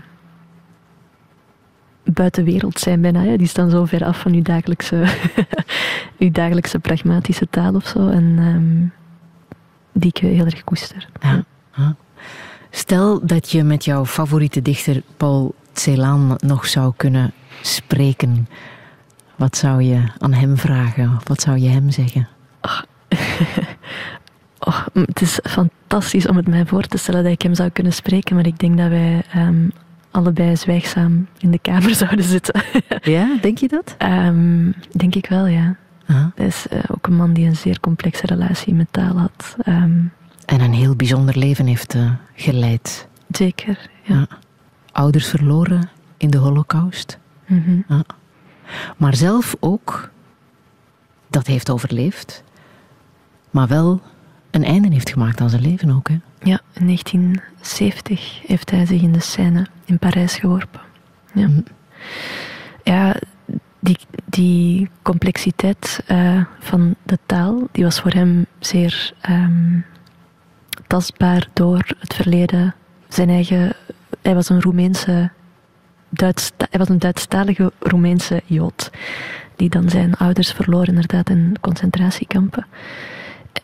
buiten wereld zijn bijna. Hè. Die staan zo ver af van uw dagelijkse, uw dagelijkse pragmatische taal of zo. En ehm, die ik heel erg koester. Ja. Ja. Stel dat je met jouw favoriete dichter Paul Celan nog zou kunnen spreken. Wat zou je aan hem vragen? Wat zou je hem zeggen? Oh, m- het is fantastisch om het mij voor te stellen dat ik hem zou kunnen spreken, maar ik denk dat wij ehm, allebei zwijgzaam in de kamer zouden zitten. Ja, denk je dat? Ehm, denk ik wel, ja. Ah. Hij is eh, ook een man die een zeer complexe relatie met taal had. Ehm, En een heel bijzonder leven heeft eh, geleid. zeker, ja. Ouders verloren in de holocaust. Mhm. Maar zelf ook dat heeft overleefd. Maar wel een einde heeft gemaakt aan zijn leven ook. Hè? Ja, in 1970 heeft hij zich in de scène in Parijs geworpen. Ja, ja die, die complexiteit eh, van de taal, die was voor hem zeer ehm, tastbaar door het verleden. Zijn eigen, hij was een Roemeense, Hij was een Duitsstalige Roemeense Jood, die dan zijn ouders verloor inderdaad in concentratiekampen.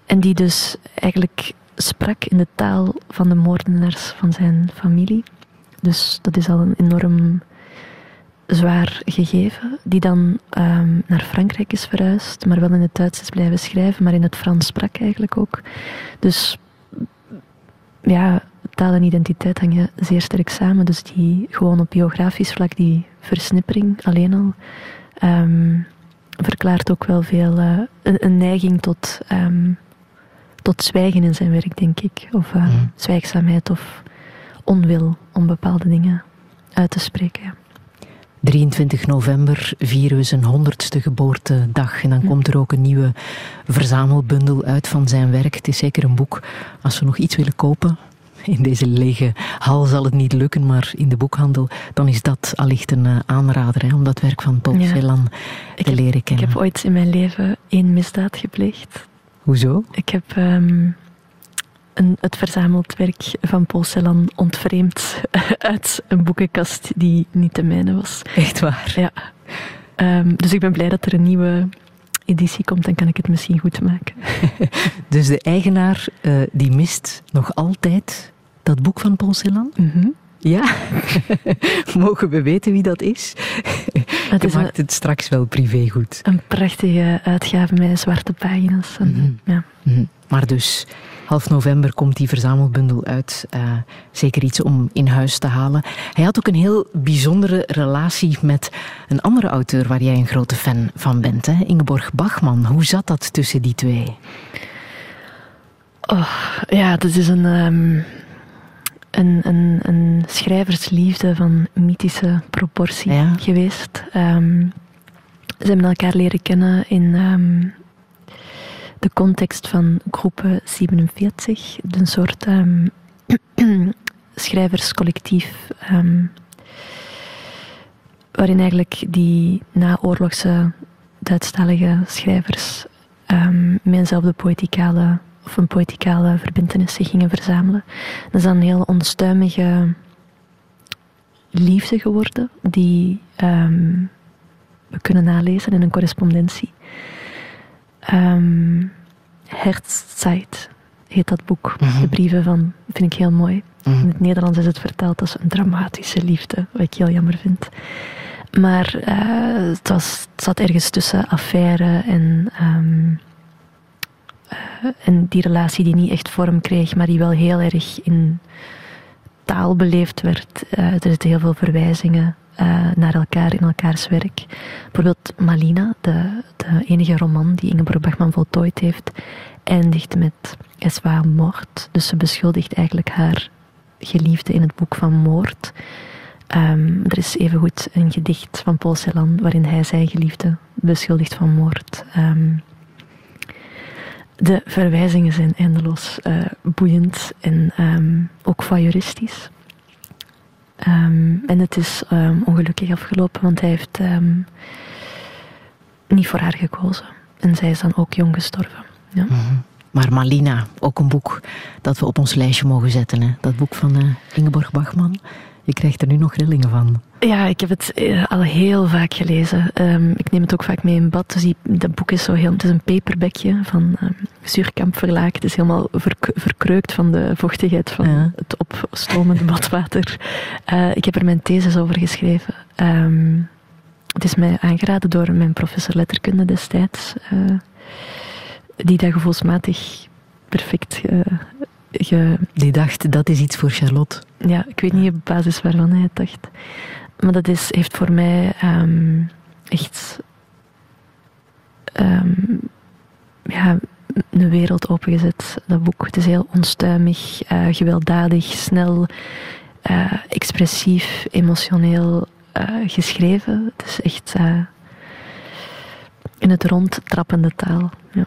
En die dus eigenlijk sprak in de taal van de moordenaars van zijn familie. Dus dat is al een enorm zwaar gegeven. Die dan ehm, naar Frankrijk is verhuisd, maar wel in het Duits is blijven schrijven, maar in het Frans sprak eigenlijk ook. Dus ja, taal en identiteit hangen zeer sterk samen. Dus die gewoon op biografisch vlak, die versnippering alleen al, ehm, verklaart ook wel veel eh, een, een neiging tot, ehm, tot zwijgen in zijn werk, denk ik. Of Mhm. zwijgzaamheid of onwil om bepaalde dingen uit te spreken. ja. 23 november vieren we zijn honderdste geboortedag. En dan komt er ook een nieuwe verzamelbundel uit van zijn werk. Het is zeker een boek als we nog iets willen kopen. In deze lege hal zal het niet lukken, maar in de boekhandel, dan is dat allicht een eh, aanrader hè, om dat werk van Paul Ja. Celan Ik te heb, leren ik kennen. heb ooit in mijn leven één misdaad gepleegd. Hoezo? Ik heb ehm, een, het verzameld werk van Paul Celan ontvreemd uit een boekenkast die niet de mijne was. Echt waar? Ja. Ehm, dus ik ben blij dat er een nieuwe editie komt, dan kan ik het misschien goed maken. Dus de eigenaar eh, die mist nog altijd dat boek van Paul Celan? Mhm. Ja? Mogen we weten wie dat is? Het is maakt het straks wel privé goed. een prachtige uitgave met zwarte pagina's. En, Mhm. ja. Mhm. Maar dus, half november komt die verzamelbundel uit. Eh, zeker iets om in huis te halen. Hij had ook een heel bijzondere relatie met een andere auteur waar jij een grote fan van bent, hè? Ingeborg Bachman. Hoe zat dat tussen die twee? Ja, dat is een, ehm, een, een, een schrijversliefde van mythische proportie Ja. geweest. Ehm, ze hebben elkaar leren kennen in ehm, de context van groepe 47, een soort ehm, schrijverscollectief. waarin eigenlijk die naoorlogse Duitsstalige schrijvers met eenzelfde poëticale of een poëticale zich gingen verzamelen. Dat is dan een heel onstuimige liefde geworden, die ehm, we kunnen nalezen in een correspondentie. Ehm Herzzeit heet dat boek. De brieven van, vind ik heel mooi. In het Nederlands is het vertaald als een dramatische liefde, wat ik heel jammer vind. Maar eh, het, was, het zat ergens tussen affaire en, ehm, eh, en die relatie die niet echt vorm kreeg, maar die wel heel erg in taal beleefd werd. Eh, er zitten heel veel verwijzingen eh, naar elkaar in elkaars werk. Bijvoorbeeld Malina, de, de enige roman die Ingeborg Bachman voltooid heeft, eindigt met Eswa moord. Dus ze beschuldigt eigenlijk haar geliefde in het boek van moord. Ehm, er is evengoed een gedicht van Paul Celan waarin hij zijn geliefde beschuldigt van moord. Ehm, de verwijzingen zijn eindeloos eh, boeiend en ehm, ook voyeuristisch. Ehm, en het is ehm, ongelukkig afgelopen, want hij heeft niet voor haar gekozen. En zij is dan ook jong gestorven. Ja. Maar Malina, ook een boek dat we op ons lijstje mogen zetten. Hè? Dat boek van eh, Ingeborg Bachman. Je krijgt er nu nog rillingen van. Ja, ik heb het eh, al heel vaak gelezen. Ehm, ik neem het ook vaak mee in bad. Dus die, dat boek is zo heel... Het is een paperbekje van um, Zuurkamp Verlaag. Het is helemaal verk- verkreukt van de vochtigheid van Ja. het opstromende badwater. Eh, ik heb er mijn thesis over geschreven. Ehm, het is mij aangeraden door mijn professor letterkunde destijds. eh, die dat gevoelsmatig perfect ge- Die dacht, dat is iets voor Charlotte. ja, ik weet niet op basis waarvan hij het dacht. Maar dat is, heeft voor mij ehm, echt ehm, ja, een wereld opengezet, dat boek. Het is heel onstuimig, eh, gewelddadig, snel, eh, expressief, emotioneel eh, geschreven. Het is echt in het rond trappende taal. Ja.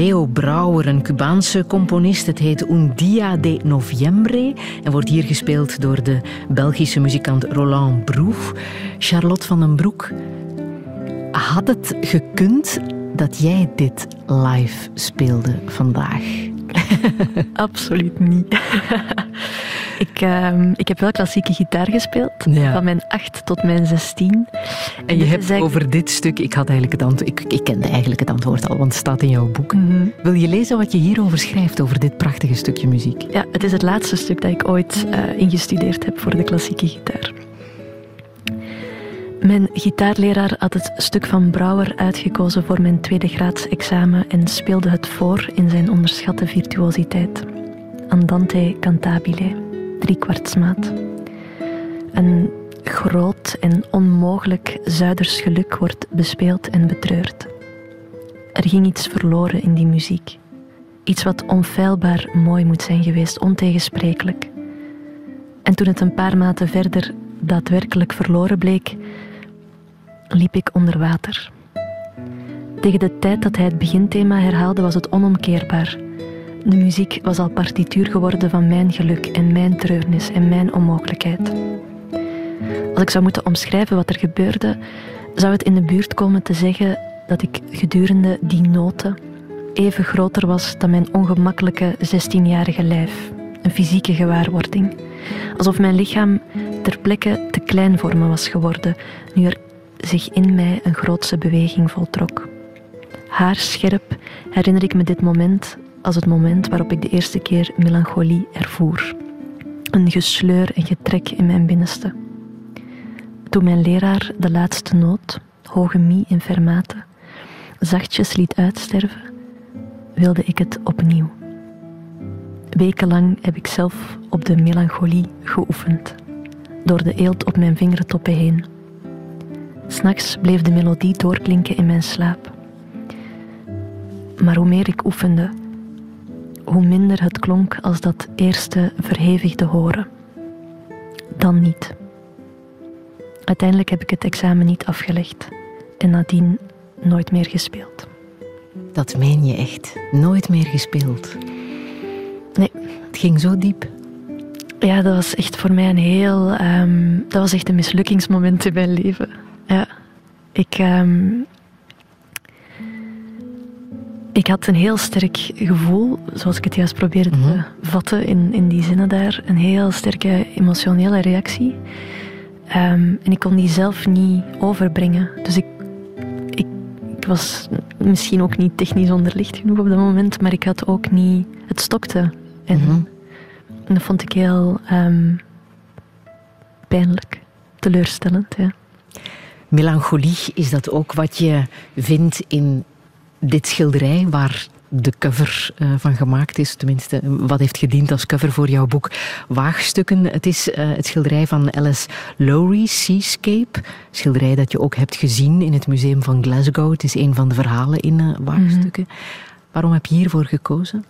Leo Brouwer, een Cubaanse componist. Het heet Un Dia de Noviembre en wordt hier gespeeld door de Belgische muzikant Roland Broef. Charlotte van den Broek, had het gekund dat jij dit live speelde vandaag? Absoluut niet. ik, ehm, ik heb wel klassieke gitaar gespeeld, Ja. van mijn 8 tot mijn 16. En je hebt eigenlijk- over dit stuk, ik, had eigenlijk het antwoord, ik, ik kende eigenlijk het antwoord al, want het staat in jouw boek. Mhm. Wil je lezen wat je hierover schrijft, over dit prachtige stukje muziek? Ja, het is het laatste stuk dat ik ooit eh, ingestudeerd heb voor de klassieke gitaar. Mijn gitaarleraar had het stuk van Brouwer uitgekozen voor mijn tweede graadsexamen en speelde het voor in zijn onderschatte virtuositeit. Andante cantabile, driekwartsmaat. Een groot en onmogelijk Zuiders geluk wordt bespeeld en betreurd. Er ging iets verloren in die muziek. Iets wat onfeilbaar mooi moet zijn geweest, ontegensprekelijk. En toen het een paar maten verder daadwerkelijk verloren bleek, liep ik onder water. Tegen de tijd dat hij het beginthema herhaalde, was het onomkeerbaar. De muziek was al partituur geworden van mijn geluk en mijn treurnis en mijn onmogelijkheid. Als ik zou moeten omschrijven wat er gebeurde, zou het in de buurt komen te zeggen dat ik gedurende die noten even groter was dan mijn ongemakkelijke 16-jarige lijf. Een fysieke gewaarwording. Alsof mijn lichaam ter plekke te klein voor me was geworden, nu er zich in mij een grootse beweging voltrok. Haarscherp herinner ik me dit moment als het moment waarop ik de eerste keer melancholie ervoer. Een gesleur en getrek in mijn binnenste. Toen mijn leraar de laatste noot, hoge mi in fermate, zachtjes liet uitsterven, wilde ik het opnieuw. Wekenlang heb ik zelf op de melancholie geoefend, door de eelt op mijn vingertoppen heen. S'nachts bleef de melodie doorklinken in mijn slaap. Maar hoe meer ik oefende, hoe minder het klonk als dat eerste verhevigde horen. Dan niet. Uiteindelijk heb ik het examen niet afgelegd en nadien nooit meer gespeeld. Dat meen je echt. Nooit meer gespeeld. Nee. Het ging zo diep. Ja, dat was echt voor mij een heel... ehm, dat was echt een mislukkingsmoment in mijn leven. Ja. Ik... ehm, ik had een heel sterk gevoel, zoals ik het juist probeerde te vatten in, in die zinnen daar. Een heel sterke emotionele reactie. Ehm, en ik kon die zelf niet overbrengen. Dus ik, ik, ik was misschien ook niet technisch onderlicht genoeg op dat moment, maar ik had ook niet... Het stokte. En, en dat vond ik heel ehm, pijnlijk, teleurstellend. Ja. Melancholie, is dat ook wat je vindt in dit schilderij waar de cover eh, van gemaakt is, tenminste wat heeft gediend als cover voor jouw boek Waagstukken. Het is eh, het schilderij van Alice Lowry, Seascape. Schilderij dat je ook hebt gezien in het museum van Glasgow. Het is een van de verhalen in eh, Waagstukken. Waarom heb je hiervoor gekozen?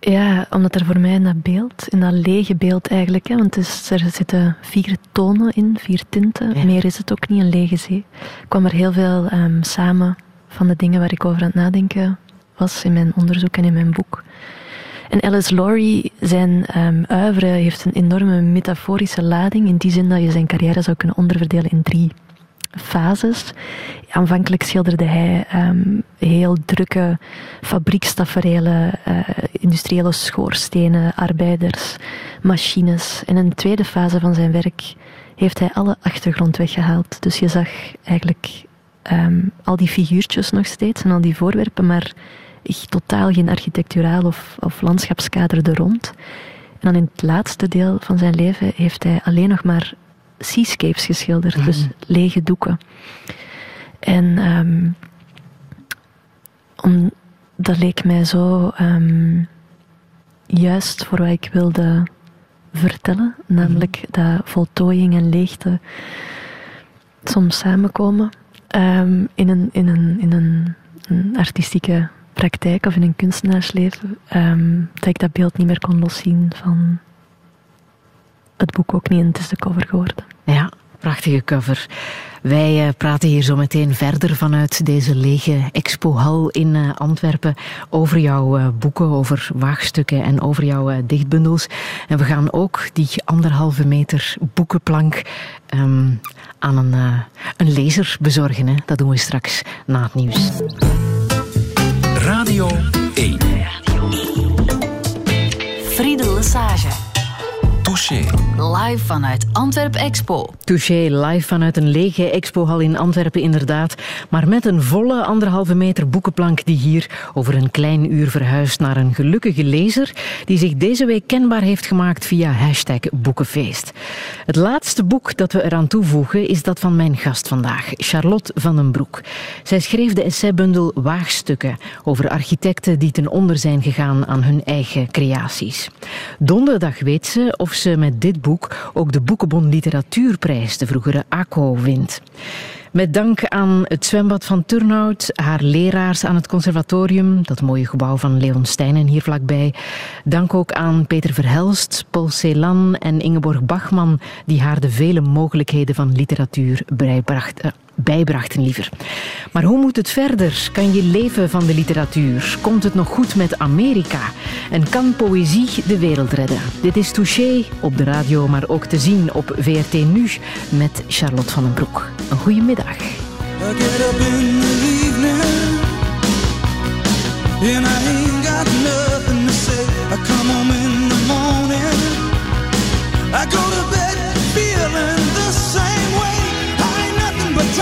Ja, omdat er voor mij in dat beeld, in dat lege beeld eigenlijk, hè, want het is, er zitten vier tonen in, vier tinten, Ja. meer is het ook niet, een lege zee, kwam er heel veel ehm, samen van de dingen waar ik over aan het nadenken was in mijn onderzoek en in mijn boek. En Alice Laurie, zijn oeuvre heeft een enorme metaforische lading, in die zin dat je zijn carrière zou kunnen onderverdelen in drie fases. Aanvankelijk schilderde hij ehm, heel drukke fabriekstaferelen, eh, industriële schoorstenen, arbeiders, machines. En in de tweede fase van zijn werk heeft hij alle achtergrond weggehaald. Dus je zag eigenlijk ehm, al die figuurtjes nog steeds en al die voorwerpen, maar echt totaal geen architecturaal of, of landschapskader er rond. En dan in het laatste deel van zijn leven heeft hij alleen nog maar seascapes geschilderd, dus lege doeken. En ehm, om, dat leek mij zo ehm, juist voor wat ik wilde vertellen, namelijk dat voltooiing en leegte soms samenkomen ehm, in, een, in, een, in een, artistieke praktijk of in een kunstenaarsleven, ehm, dat ik dat beeld niet meer kon loszien van het boek ook niet en het is de cover geworden. Ja, prachtige cover. Wij eh, praten hier zo meteen verder vanuit deze lege expohal in eh, Antwerpen over jouw eh, boeken, over waagstukken en over jouw eh, dichtbundels. En we gaan ook die anderhalve meter boekenplank ehm, aan een, eh, een lezer bezorgen. Hè. Dat doen we straks na het nieuws. Radio 1. Friede Lesage. Touché. Live vanuit Antwerp Expo. Touché live vanuit een lege expohal in Antwerpen, inderdaad. Maar met een volle anderhalve meter boekenplank die hier over een klein uur verhuist naar een gelukkige lezer die zich deze week kenbaar heeft gemaakt via hashtag Boekenfeest. Het laatste boek dat we eraan toevoegen is dat van mijn gast vandaag, Charlotte van den Broek. Zij schreef de essaybundel Waagstukken over architecten die ten onder zijn gegaan aan hun eigen creaties. Donderdag weet ze of met dit boek ook de Boekenbon Literatuurprijs, de vroegere ACO, wint. Met dank aan het zwembad van Turnhout, haar leraars aan het conservatorium, dat mooie gebouw van Leon Steinen hier vlakbij. Dank ook aan Peter Verhelst, Paul Celan en Ingeborg Bachman, die haar de vele mogelijkheden van literatuur bijbracht, eh, bijbrachten liever. Maar hoe moet het verder? Kan je leven van de literatuur? Komt het nog goed met Amerika? En kan poëzie de wereld redden? Dit is Touché op de radio, maar ook te zien op VRT Nu met Charlotte van den Broek. Een goede middag.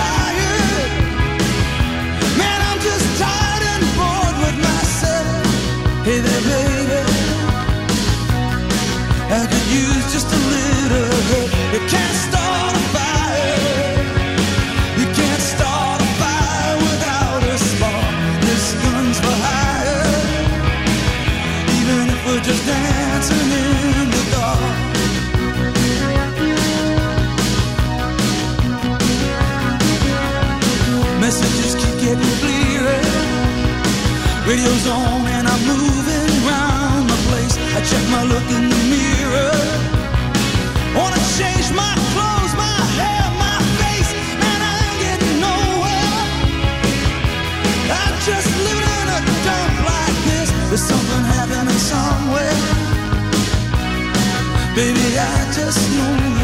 side Radio's on and I'm moving round the place. I check my look in the mirror. Wanna change my clothes, my hair, my face, and I ain't getting nowhere. I'm just living in a dump like this. There's something happening somewhere. Baby, I just know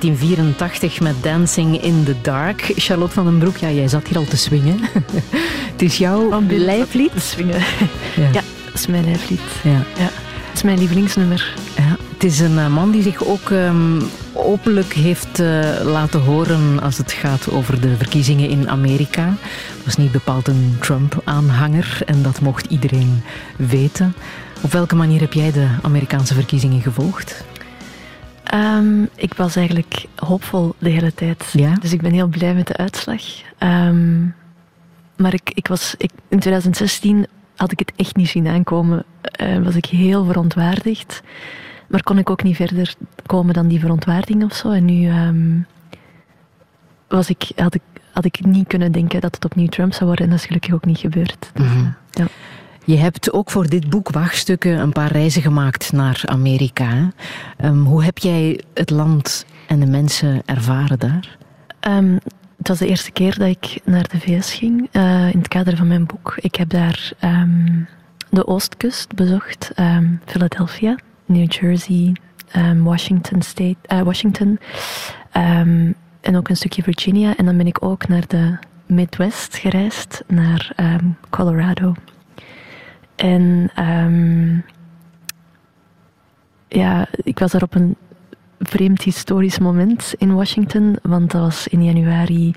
1984 met Dancing in the Dark. Charlotte van den Broek, ja, jij zat hier al te swingen. Het is jouw lijflied. Swingen. Ja. Ja, dat is mijn lijflied. Ja. Ja. Dat is mijn lievelingsnummer. Ja, het is een eh, man die zich ook ehm, openlijk heeft eh, laten horen als het gaat over de verkiezingen in Amerika. Was niet bepaald een Trump-aanhanger en dat mocht iedereen weten. Op welke manier heb jij de Amerikaanse verkiezingen gevolgd? Ehm, ik was eigenlijk hoopvol de hele tijd. Ja? Dus ik ben heel blij met de uitslag. Ehm, maar ik, ik was, ik, in 2016 had ik het echt niet zien aankomen. Eh, was ik heel verontwaardigd. Maar kon ik ook niet verder komen dan die verontwaardiging of zo. En nu ehm, was ik, had, ik, had ik niet kunnen denken dat het opnieuw Trump zou worden. En dat is gelukkig ook niet gebeurd. Dus, eh, ja. Je hebt ook voor dit boek Wachtstukken een paar reizen gemaakt naar Amerika. Ehm, hoe heb jij het land en de mensen ervaren daar? Ehm, het was de eerste keer dat ik naar de VS ging eh, in het kader van mijn boek. Ik heb daar ehm, de Oostkust bezocht, Philadelphia, New Jersey, Washington State, eh, Washington en ook een stukje Virginia. En dan ben ik ook naar de Midwest gereisd, naar Colorado. En ehm, ja, ik was daar op een vreemd historisch moment in Washington, want dat was in januari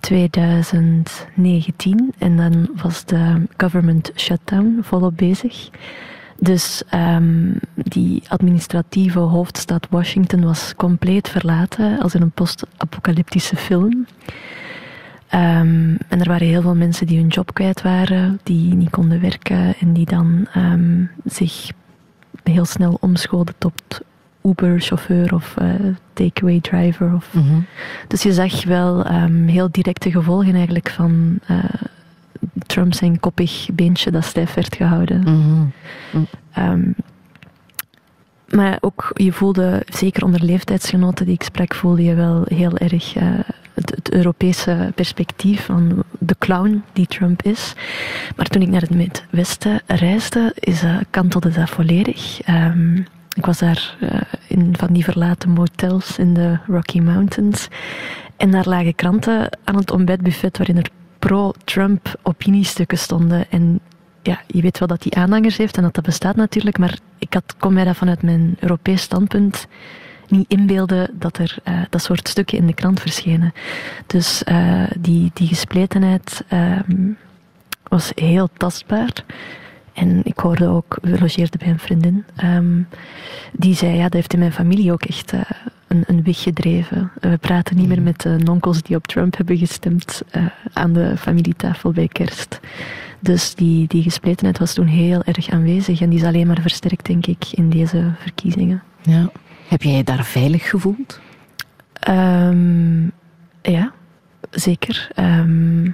2019 en dan was de government shutdown volop bezig. Dus ehm, die administratieve hoofdstad Washington was compleet verlaten, als in een post-apocalyptische film. Ehm, en er waren heel veel mensen die hun job kwijt waren, die niet konden werken en die dan ehm, zich heel snel omscholen tot Uber-chauffeur of eh, takeaway driver. Of... Dus je zag wel ehm, heel directe gevolgen eigenlijk van eh, Trump zijn koppig beentje dat stijf werd gehouden. Ehm, maar ook, je voelde, zeker onder leeftijdsgenoten die ik sprak, voelde je wel heel erg eh, het, Europese perspectief van de clown die Trump is. Maar toen ik naar het Midwesten reisde, is, eh, kantelde dat volledig. Ehm, ik was daar eh, in van die verlaten motels in de Rocky Mountains. En daar lagen kranten aan het ontbijtbuffet waarin er pro-Trump opiniestukken stonden. En ja, je weet wel dat hij aanhangers heeft en dat dat bestaat natuurlijk, maar ik had, kon mij dat vanuit mijn Europees standpunt niet inbeelden dat er eh, dat soort stukken in de krant verschenen. Dus eh, die, die gespletenheid ehm, was heel tastbaar. En ik hoorde ook, we logeerden bij een vriendin, ehm, die zei, ja, dat heeft in mijn familie ook echt eh, een, een weg gedreven. we praten niet meer met de nonkels die op Trump hebben gestemd aan de familietafel bij kerst. Dus die, die gespletenheid was toen heel erg aanwezig en die is alleen maar versterkt, denk ik, in deze verkiezingen. Ja. Heb jij je daar veilig gevoeld? Ehm, ja, zeker. Ehm,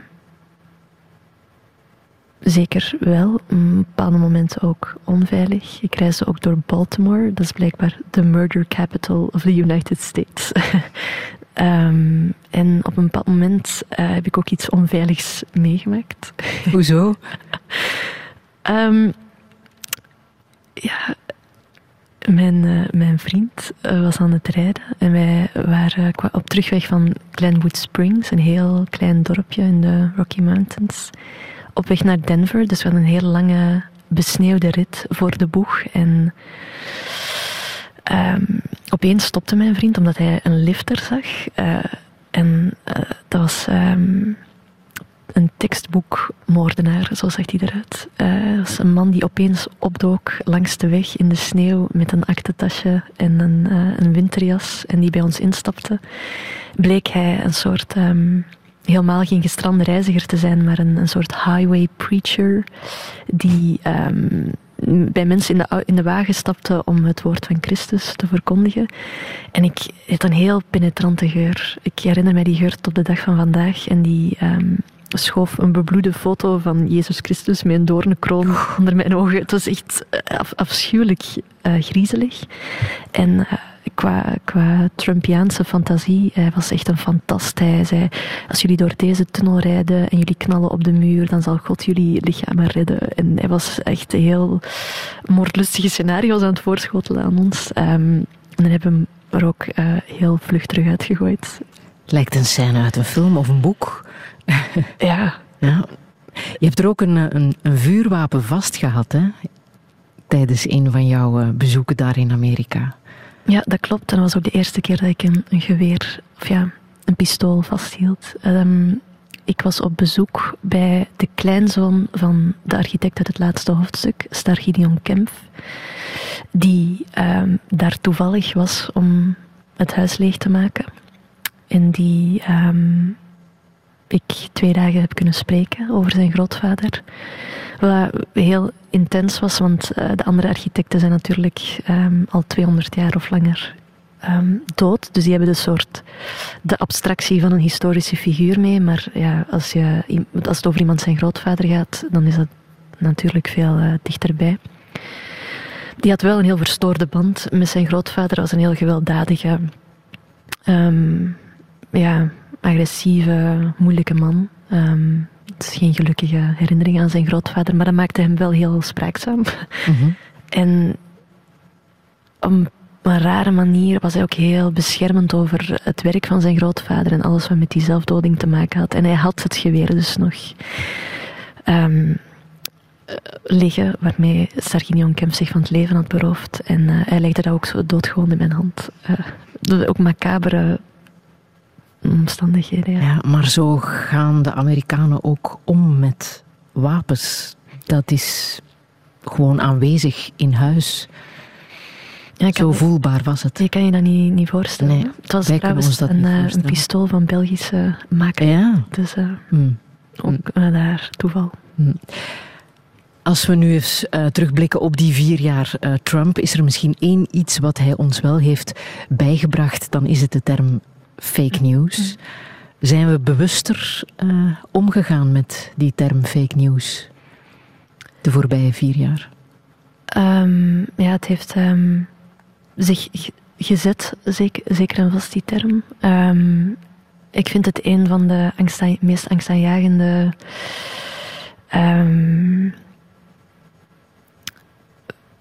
zeker wel. Op een bepaalde momenten ook onveilig. Ik reisde ook door Baltimore. Dat is blijkbaar de murder capital of the United States. Ehm, en op een bepaald moment eh, heb ik ook iets onveiligs meegemaakt. Hoezo? Ja, mijn, eh, mijn vriend eh, was aan het rijden en wij waren op terugweg van Glenwood Springs, een heel klein dorpje in de Rocky Mountains, op weg naar Denver. Dus we hadden een heel lange besneeuwde rit voor de boeg. En ehm, opeens stopte mijn vriend omdat hij een lifter zag. Eh, en dat was ehm, een tekstboekmoordenaar, zo zag hij eruit. Eh, dat was een man die opeens opdook langs de weg in de sneeuw met een aktentasje en een, eh, een winterjas en die bij ons instapte. Bleek hij een soort, ehm, helemaal geen gestrande reiziger te zijn, maar een, een soort highway preacher die ehm, bij mensen in de, in de wagen stapte om het woord van Christus te verkondigen. En ik had een heel penetrante geur. Ik herinner mij die geur tot de dag van vandaag. En die ehm, schoof een bebloede foto van Jezus Christus met een doornenkroon onder mijn ogen. Het was echt eh, af- afschuwelijk eh, griezelig. En eh, qua, qua Trumpiaanse fantasie, hij was echt een fantast. Hij zei, als jullie door deze tunnel rijden en jullie knallen op de muur, dan zal God jullie lichamen redden. En hij was echt heel moordlustige scenario's aan het voorschotelen aan ons. Ehm, en dan hebben we hem er ook heel vlug terug uitgegooid. Lijkt een scène uit een film of een boek. Ja, Ja. Je hebt er ook een, een, een vuurwapen vastgehad, hè? Tijdens een van jouw eh, bezoeken daar in Amerika. Ja, dat klopt. Dat was ook de eerste keer dat ik een, een geweer, of ja, een pistool vasthield. Ehm, ik was op bezoek bij de kleinzoon van de architect uit het laatste hoofdstuk, Star Gideon Kempf, die ehm, daar toevallig was om het huis leeg te maken. En die ehm, ik twee dagen heb kunnen spreken over zijn grootvader. Wat heel intens was, want eh, de andere architecten zijn natuurlijk ehm, al 200 jaar of langer ehm, dood. Dus die hebben de soort de abstractie van een historische figuur mee. Maar ja, als, je, als het over iemand zijn grootvader gaat, dan is dat natuurlijk veel eh, dichterbij. Die had wel een heel verstoorde band met zijn grootvader als een heel gewelddadige, ehm, ja, agressieve, moeilijke man. Ehm, het is geen gelukkige herinnering aan zijn grootvader, maar dat maakte hem wel heel spraakzaam. En op een rare manier was hij ook heel beschermend over het werk van zijn grootvader en alles wat met die zelfdoding te maken had. En hij had het geweer dus nog ehm, eh, liggen, waarmee Sarginion Kemp zich van het leven had beroofd. En eh, hij legde dat ook zo doodgewoon in mijn hand. Eh, ook macabere omstandigheden, ja. Ja, maar zo gaan de Amerikanen ook om met wapens. Dat is gewoon aanwezig in huis. Ja, Zo voelbaar was het. Je kan je dat niet, niet voorstellen. Nee, het was trouwens een, eh, een pistool van Belgische maker. Ja. Dus Hm. ook eh, daar toeval. Als we nu eens terugblikken op die vier jaar Trump, is er misschien één iets wat hij ons wel heeft bijgebracht, dan is het de term fake news. Zijn we bewuster eh, omgegaan met die term fake news de voorbije vier jaar? Ehm, ja, het heeft ehm, zich gezet, zeker, zeker en vast die term. Ehm, ik vind het een van de angsta- meest angstaanjagende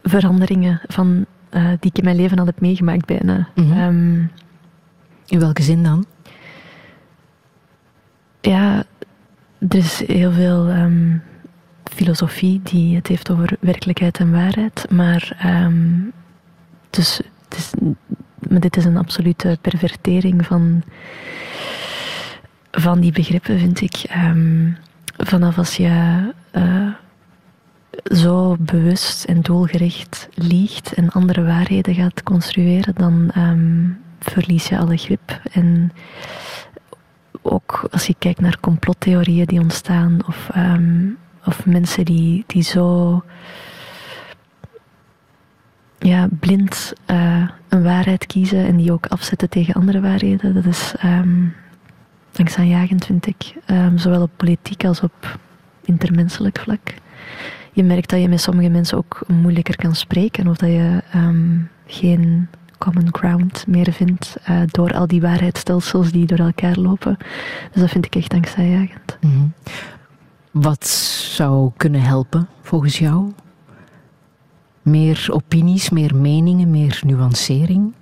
veranderingen van eh, die ik in mijn leven al heb meegemaakt bijna. Mhm. In welke zin dan? ja, er is heel veel ehm, filosofie die het heeft over werkelijkheid en waarheid. Maar, ehm, dus, maar dit is een absolute pervertering van, van die begrippen, vind ik. Ehm, vanaf als je eh, zo bewust en doelgericht liegt en andere waarheden gaat construeren, dan verlies je alle grip. En ook als je kijkt naar complottheorieën die ontstaan, of, ehm, of mensen die, die zo ja, blind eh, een waarheid kiezen en die ook afzetten tegen andere waarheden, dat is ehm angstaanjagend, vind ik. Ehm, zowel op politiek als op intermenselijk vlak. Je merkt dat je met sommige mensen ook moeilijker kan spreken of dat je geen common ground meer vindt eh, door al die waarheidsstelsels die door elkaar lopen. Dus dat vind ik echt angstaanjagend. Mhm. Wat zou kunnen helpen volgens jou? Meer opinies, meer meningen, meer nuancering,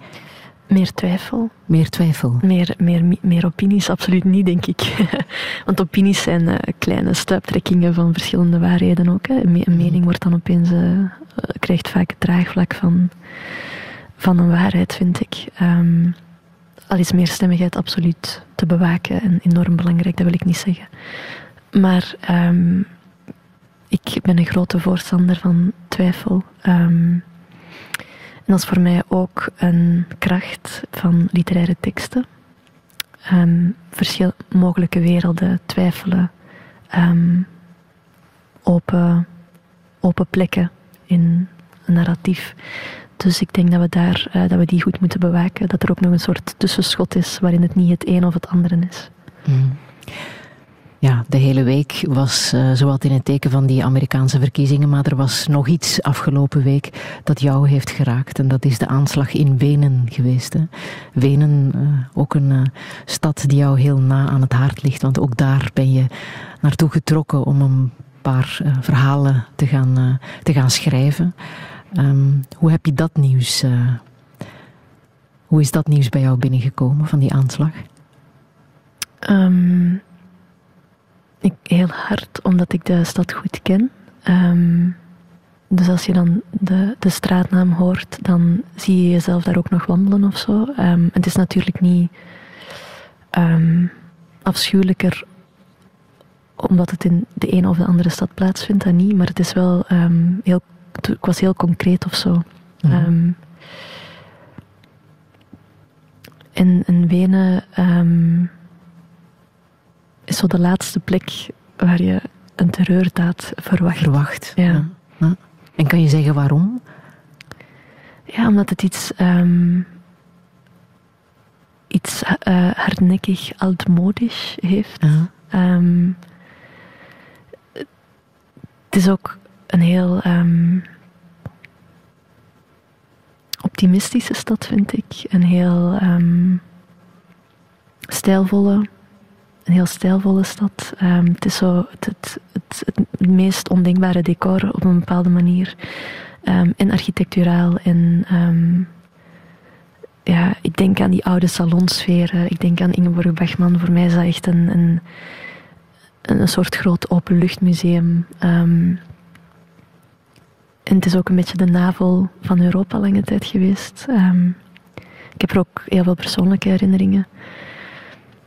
Meer twijfel, meer twijfel. meer, meer, meer opinies, absoluut niet, denk ik. Want opinies zijn eh, kleine stuiptrekkingen van verschillende waarheden ook. Hè. Een, een mening wordt dan opeens, eh, krijgt vaak het draagvlak van, van een waarheid, vind ik. Ehm, al is meerstemmigheid absoluut te bewaken en enorm belangrijk, dat wil ik niet zeggen. Maar ehm, ik ben een grote voorstander van twijfel. Ehm, en dat is voor mij ook een kracht van literaire teksten. Verschil, mogelijke werelden, twijfelen, open, open plekken in een narratief. Dus ik denk dat we, daar, eh, dat we die goed moeten bewaken. Dat er ook nog een soort tussenschot is waarin het niet het een of het andere is. Mhm. Ja, de hele week was eh zowat in het teken van die Amerikaanse verkiezingen, maar er was nog iets afgelopen week dat jou heeft geraakt. En dat is de aanslag in Wenen geweest. Hè? Wenen, eh, ook een stad die jou heel na aan het hart ligt, want ook daar ben je naartoe getrokken om een paar verhalen te gaan, te gaan schrijven. Ehm, hoe heb je dat nieuws, eh, hoe is dat nieuws bij jou binnengekomen van die aanslag? Ehm, ik, heel hard, omdat ik de stad goed ken. Ehm, dus als je dan de, de straatnaam hoort, dan zie je jezelf daar ook nog wandelen of zo. Het is natuurlijk niet afschuwelijker omdat het in de ene of de andere stad plaatsvindt, dat niet. Maar het is wel ehm, heel, ik was heel concreet of zo. Mhm. Ehm, en, en Wenen ehm, is zo de laatste plek waar je een terreurdaad verwacht. verwacht. Ja. Ja. En kan je zeggen waarom? Ja, omdat het iets, ehm, iets eh, hardnekkig, oudmodisch heeft. Het is ook een heel ehm, optimistische stad, vind ik. Een heel ehm, stijlvolle, een heel stijlvolle stad. Ehm, het is zo het, het, het, het meest ondenkbare decor op een bepaalde manier. En architecturaal en ja, ik denk aan die oude salonsferen. Ik denk aan Ingeborg Bachman. Voor mij is dat echt een, een, een soort groot openluchtmuseum. Ehm en het is ook een beetje de navel van Europa lange tijd geweest. Ehm, ik heb er ook heel veel persoonlijke herinneringen.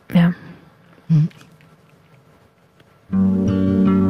Ja. Why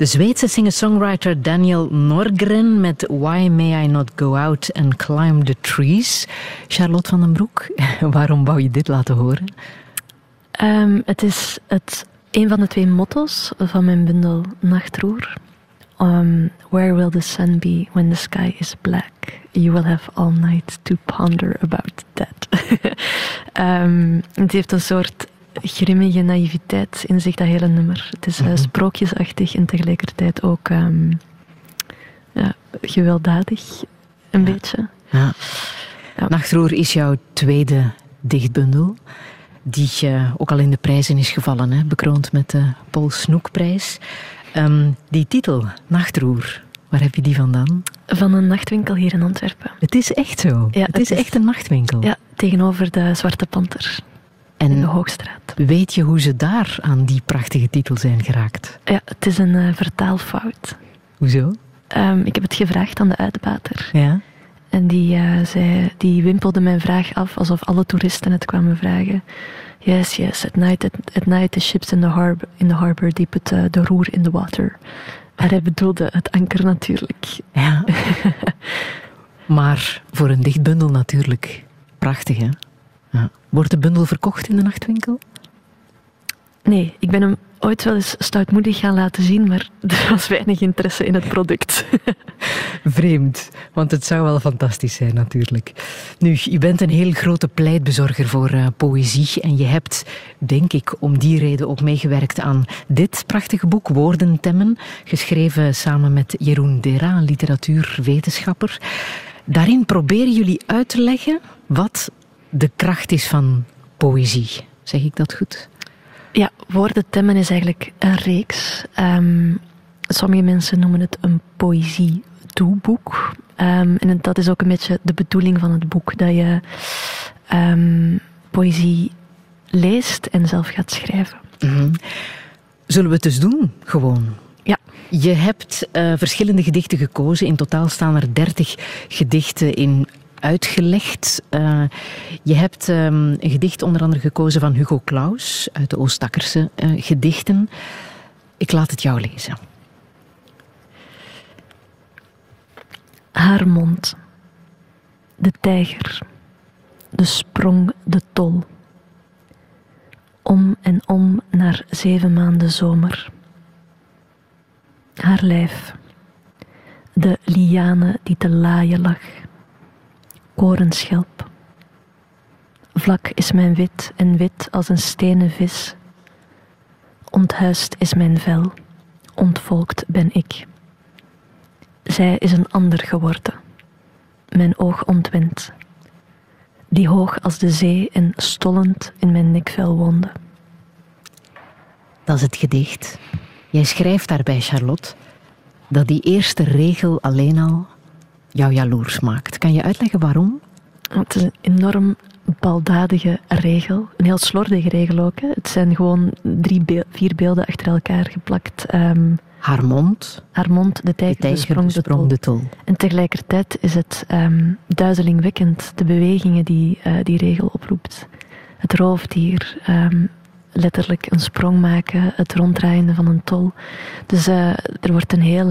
De Zweedse singer-songwriter Daniel Norgren met Why May I Not Go Out and Climb the Trees. Charlotte van den Broek, waarom wou je dit laten horen? Ehm, het is het, een van de twee motto's van mijn bundel Nachtroer. Ehm, where will the sun be when the sky is black? You will have all night to ponder about that. Ehm, het heeft een soort grimmige naïviteit in zich, dat hele nummer. Het is eh, sprookjesachtig en tegelijkertijd ook ehm, ja, gewelddadig, een beetje. Ja. Nachtroer is jouw tweede dichtbundel, die eh, ook al in de prijzen is gevallen, hè? bekroond met de Paul Snoekprijs. Ehm, die titel, Nachtroer, waar heb je die vandaan? Van een nachtwinkel hier in Antwerpen. Het is echt zo. Ja, het, het is is- echt een nachtwinkel. Ja, tegenover de Zwarte Panter in de En Hoogstraat. weet je hoe ze daar aan die prachtige titel zijn geraakt? Ja, het is een eh, vertaalfout. Hoezo? Ehm, ik heb het gevraagd aan de uitbater. Ja. En die, eh, zei, die wimpelde mijn vraag af alsof alle toeristen het kwamen vragen. Yes, yes, at night, at, at night the ships in the harbor, in the harbor die put uh, de roer in the water. Maar hij bedoelde het anker natuurlijk. ja. maar voor een dichtbundel natuurlijk prachtig, hè? Ja. Wordt de bundel verkocht in de nachtwinkel? Nee, ik ben hem ooit wel eens stoutmoedig gaan laten zien, maar er was weinig interesse in het product. Vreemd, want het zou wel fantastisch zijn natuurlijk. Nu, je bent een heel grote pleitbezorger voor eh, poëzie en je hebt, denk ik, om die reden ook meegewerkt aan dit prachtige boek, Woordentemmen, geschreven samen met Jeroen Dera, literatuurwetenschapper. Daarin proberen jullie uit te leggen wat de kracht is van poëzie. Zeg ik dat goed? Ja, Woordentemmen is eigenlijk een reeks. Ehm, sommige mensen noemen het een poëzie-doeboek. Ehm, en dat is ook een beetje de bedoeling van het boek. Dat je ehm, poëzie leest en zelf gaat schrijven. Zullen we het dus doen, gewoon? Ja, Je hebt eh, verschillende gedichten gekozen. In totaal staan er dertig gedichten in uitgelegd. Eh, je hebt ehm, een gedicht onder andere gekozen van Hugo Claus uit de Oostakkerse eh, gedichten. Ik laat het jou lezen. haar mond. De tijger. De sprong, de tol. Om en om naar zeven maanden zomer. Haar lijf. De liane die te laaien lag. Korenschelp. Vlak is mijn wit en wit als een stenen vis. Onthuist is mijn vel, ontvolkt ben ik. Zij is een ander geworden, mijn oog ontwend, die hoog als de zee en stollend in mijn nekvel woonde. Dat is het gedicht. Jij schrijft daarbij, Charlotte, dat die eerste regel alleen al jou jaloers maakt. Kan je uitleggen waarom? Het is een enorm baldadige regel. Een heel slordige regel ook. Hè. Het zijn gewoon drie, vier beelden achter elkaar geplakt. Ehm Haar mond, haar mond, de de tijger, de, tijger, sprong, de sprong, tol. de tol. En tegelijkertijd is het ehm, duizelingwekkend, de bewegingen die eh, die regel oproept. Het roofdier, ehm, letterlijk een sprong maken, het ronddraaien van een tol. Dus eh, er wordt een heel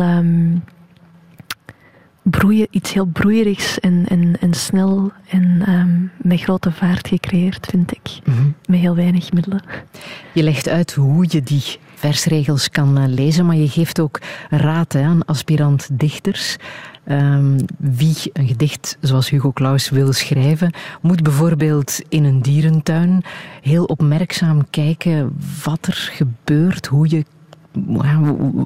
broeien, iets heel broeierigs en, en, en snel en ehm, met grote vaart gecreëerd, vind ik. Mhm. Met heel weinig middelen. Je legt uit hoe je die versregels kan eh, lezen, maar je geeft ook raad hè, aan aspirant-dichters. Ehm, wie een gedicht zoals Hugo Claus wil schrijven, moet bijvoorbeeld in een dierentuin heel opmerkzaam kijken wat er gebeurt, hoe je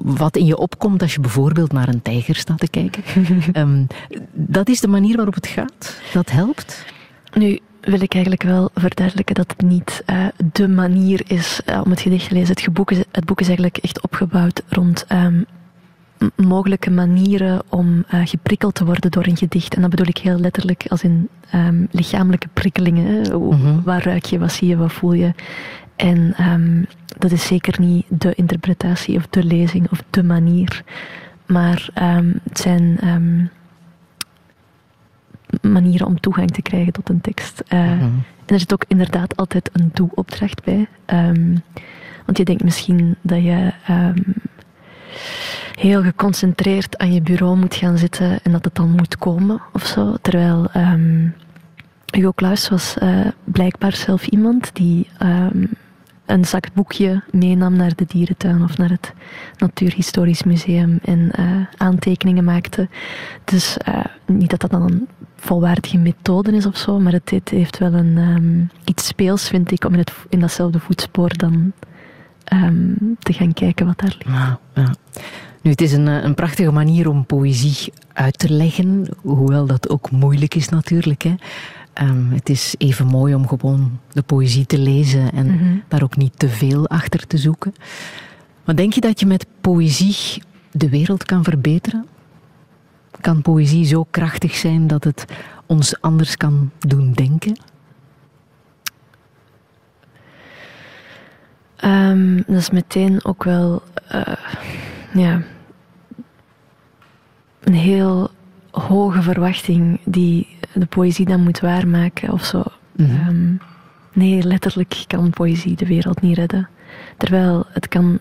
wat in je opkomt als je bijvoorbeeld naar een tijger staat te kijken. Ehm, dat is de manier waarop het gaat. Dat helpt. Nu wil ik eigenlijk wel verduidelijken dat het niet eh, de manier is eh, om het gedicht te lezen. Het, boek is, het boek is eigenlijk echt opgebouwd rond ehm, mogelijke manieren om eh, geprikkeld te worden door een gedicht. En dat bedoel ik heel letterlijk als in ehm, lichamelijke prikkelingen. hè. Mhm. Waar ruik je, wat zie je, wat voel je. En ehm, dat is zeker niet de interpretatie of de lezing of de manier. Maar ehm, het zijn ehm, manieren om toegang te krijgen tot een tekst. Eh, Mhm. En er zit ook inderdaad altijd een doe-opdracht bij. Want je denkt misschien dat je heel geconcentreerd aan je bureau moet gaan zitten en dat het dan moet komen of zo. Terwijl Hugo Claus was eh, blijkbaar zelf iemand die een zakboekje meenam naar de dierentuin of naar het Natuurhistorisch Museum en eh, aantekeningen maakte. Dus eh, niet dat dat dan een volwaardige methode is of zo, maar het, heeft wel een, ehm, iets speels, vind ik, om in, het, in datzelfde voetspoor dan ehm, te gaan kijken wat daar ligt. Ja, ja. Nu, het is een, eh, een prachtige manier om poëzie uit te leggen, hoewel dat ook moeilijk is natuurlijk. Hè. Ehm, het is even mooi om gewoon de poëzie te lezen en Mhm. daar ook niet te veel achter te zoeken. Maar denk je dat je met poëzie de wereld kan verbeteren? Kan poëzie zo krachtig zijn dat het ons anders kan doen denken? Ehm, dat is meteen ook wel eh, ja, een heel hoge verwachting die de poëzie dan moet waarmaken of zo. Mhm. Ehm, nee, letterlijk kan poëzie de wereld niet redden. Terwijl het kan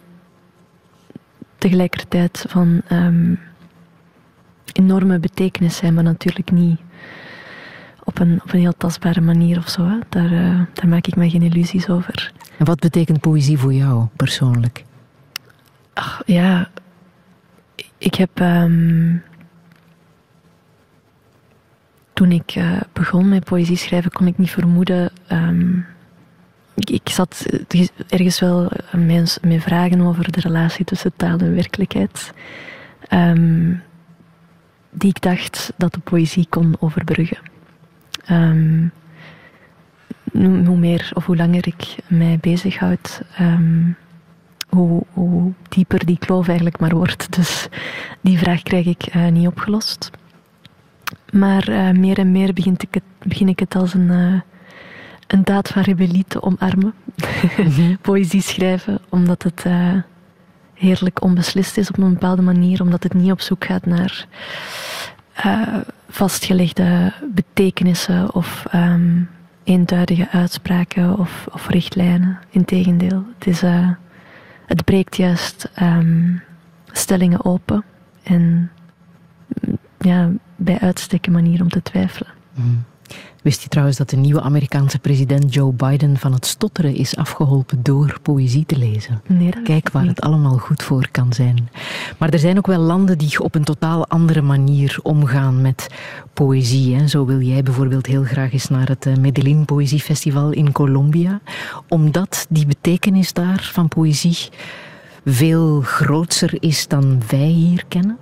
tegelijkertijd van ehm, enorme betekenis zijn, maar natuurlijk niet op een, op een heel tastbare manier of zo. Hè. Daar, eh, daar maak ik me geen illusies over. En wat betekent poëzie voor jou persoonlijk? Ach, ja, ik heb. ehm, toen ik eh, begon met poëzie schrijven, kon ik niet vermoeden. ehm, ik, zat eh, ergens wel eh, met, met vragen over de relatie tussen taal en werkelijkheid. ehm, die ik dacht dat de poëzie kon overbruggen. Ehm, hoe meer of hoe langer ik mij bezighoud, ehm, hoe, hoe dieper die kloof eigenlijk maar wordt. Dus die vraag krijg ik niet opgelost. Maar eh, meer en meer begin ik het, begin ik het als een, eh, een daad van rebellie te omarmen. Poëzie schrijven, omdat het eh, heerlijk onbeslist is op een bepaalde manier, omdat het niet op zoek gaat naar vastgelegde betekenissen of ehm, eenduidige uitspraken of, of richtlijnen. Integendeel, het, is, het breekt juist ehm, stellingen open en mm, ja, bij uitstek een manier om te twijfelen. Wist je trouwens dat de nieuwe Amerikaanse president Joe Biden van het stotteren is afgeholpen door poëzie te lezen? Nee, dat Kijk waar het allemaal goed voor kan zijn. Maar er zijn ook wel landen die op een totaal andere manier omgaan met poëzie. Hè. Zo wil jij bijvoorbeeld heel graag eens naar het eh, Medellin Poëziefestival in Colombia, omdat die betekenis daar van poëzie veel grootser is dan wij hier kennen.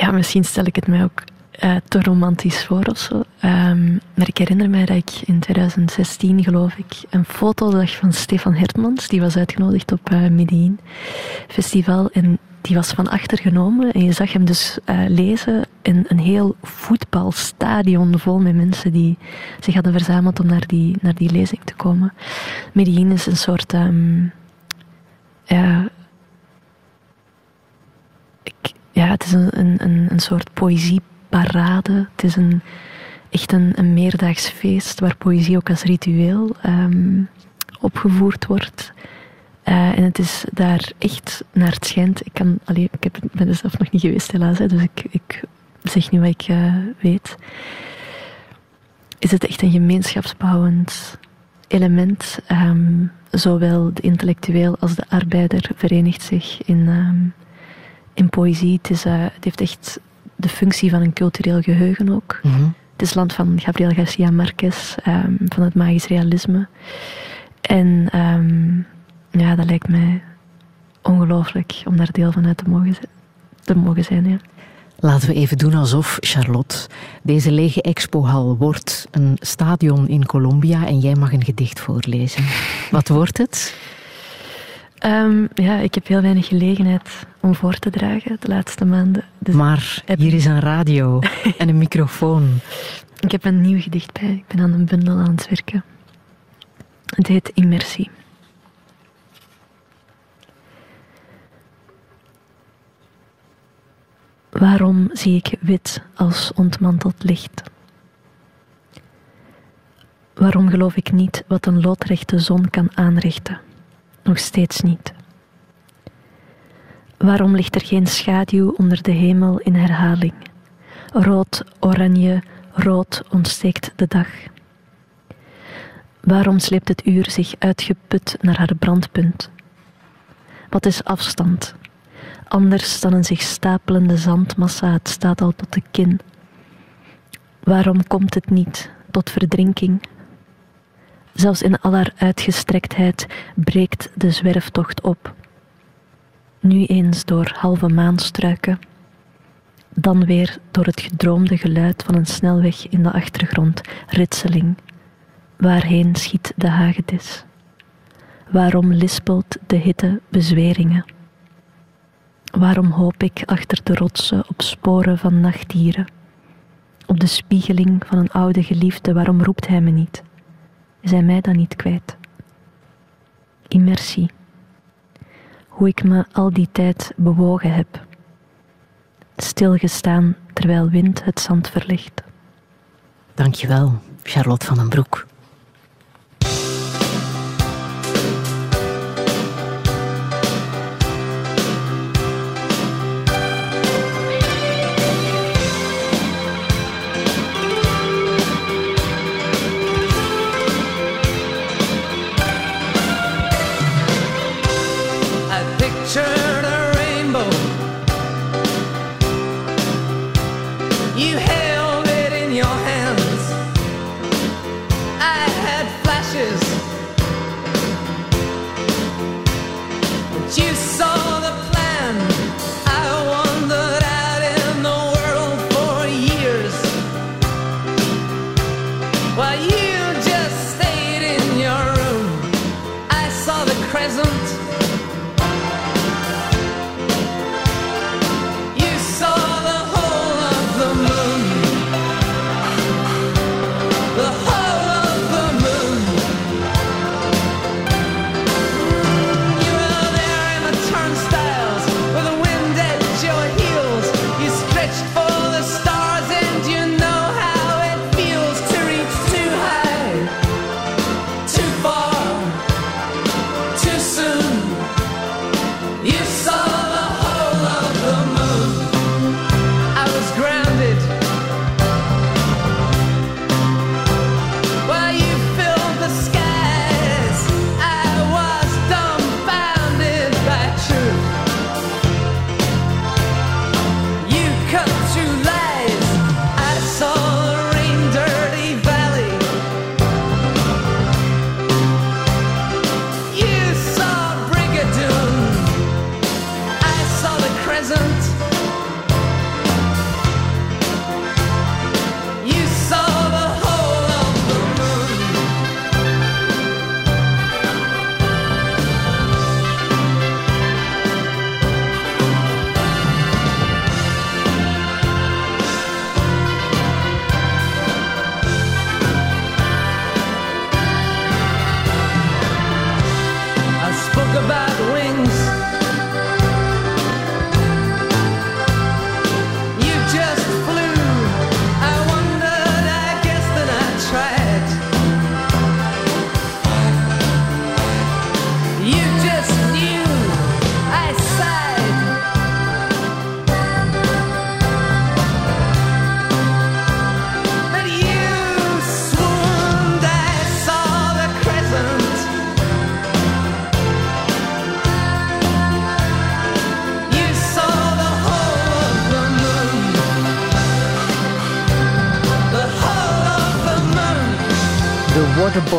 Ja, misschien stel ik het mij ook eh, te romantisch voor of zo. Ehm, Ehm, maar ik herinner mij dat ik in 2016, geloof ik, een foto zag van Stefan Hertmans. Die was uitgenodigd op uh, Medellin Festival. En die was van achter genomen. En je zag hem dus uh, lezen in een heel voetbalstadion vol met mensen die zich hadden verzameld om naar die, naar die lezing te komen. Medellin is een soort. Ja, ik, ja, het is een, een, een soort poëzieparade. Het is een echt een, een meerdaags feest waar poëzie ook als ritueel um, opgevoerd wordt. Uh, en het is daar echt naar het schijnt. Ik, kan, allee, ik heb, ben er zelf nog niet geweest, helaas. Hè, dus ik, ik zeg nu wat ik uh, weet. Is het echt een gemeenschapsbouwend element? Um, zowel de intellectueel als de arbeider verenigt zich in, um, in poëzie. Het, is, uh, het heeft echt de functie van een cultureel geheugen ook. Mm -hmm. Het is land van Gabriel Garcia Marquez, um, van het magisch realisme. En um, ja, dat lijkt mij ongelooflijk om daar deel van uit te mogen, te mogen zijn. Ja. Laten we even doen alsof, Charlotte, deze lege expohal wordt een stadion in Colombia en jij mag een gedicht voorlezen. Wat wordt het? Um, ja, ik heb heel weinig gelegenheid om voor te dragen de laatste maanden. Dus maar heb... hier is een radio en een microfoon. Ik heb een nieuw gedicht bij. Ik ben aan een bundel aan het werken. Het heet Immersie. Waarom zie ik wit als ontmanteld licht? Waarom geloof ik niet wat een loodrechte zon kan aanrichten? Nog steeds niet. Waarom ligt er geen schaduw onder de hemel in herhaling? Rood, oranje, rood ontsteekt de dag. Waarom sleept het uur zich uitgeput naar haar brandpunt? Wat is afstand? Anders dan een zich stapelende zandmassa, het staat al tot de kin. Waarom komt het niet tot verdrinking? Zelfs in al haar uitgestrektheid breekt de zwerftocht op. Nu eens door halve maanstruiken, dan weer door het gedroomde geluid van een snelweg in de achtergrond, ritseling. Waarheen schiet de hagedis? Waarom lispelt de hitte bezweringen? Waarom hoop ik achter de rotsen op sporen van nachtdieren? Op de spiegeling van een oude geliefde, waarom roept hij me niet? Hij mij dan niet kwijt? Immersie. Hoe ik me al die tijd bewogen heb. Stilgestaan terwijl wind het zand verlicht. Dankjewel, Charlotte van den Broek.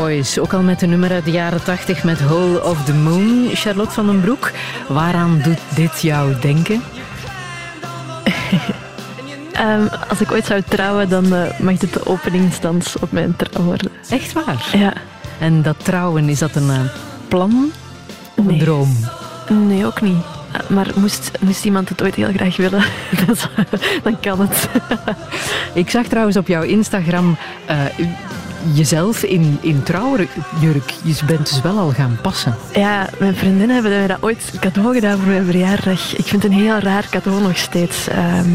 Ook al met een nummer uit de jaren 80 met Hole of the Moon. Charlotte van den Broek, waaraan doet dit jou denken? Ehm, als ik ooit zou trouwen, dan eh, mag dit de openingsdans op mijn trouw worden. Echt waar? Ja. En dat trouwen, is dat een eh, plan of een droom? Nee, ook niet. Eh, Maar moest, moest iemand het ooit heel graag willen, dan kan het. Ik zag trouwens op jouw Instagram jezelf in, in trouwjurk. Je bent dus wel al gaan passen. Ja, mijn vriendinnen hebben mij dat ooit cadeau gedaan voor mijn verjaardag. Ik vind het een heel raar cadeau nog steeds. Ehm,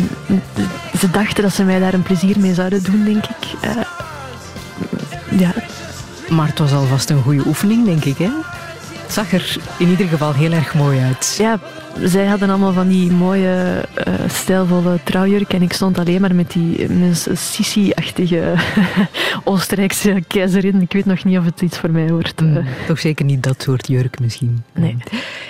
ze dachten dat ze mij daar een plezier mee zouden doen, denk ik. Eh, ja, Maar het was alvast een goede oefening, denk ik. Hè? Het zag er in ieder geval heel erg mooi uit. ja, zij hadden allemaal van die mooie, eh, stijlvolle trouwjurken. En ik stond alleen maar met die een Sissi-achtige Oostenrijkse keizerin. Ik weet nog niet of het iets voor mij wordt. eh. Mm, Toch zeker niet dat soort jurk misschien. Nee.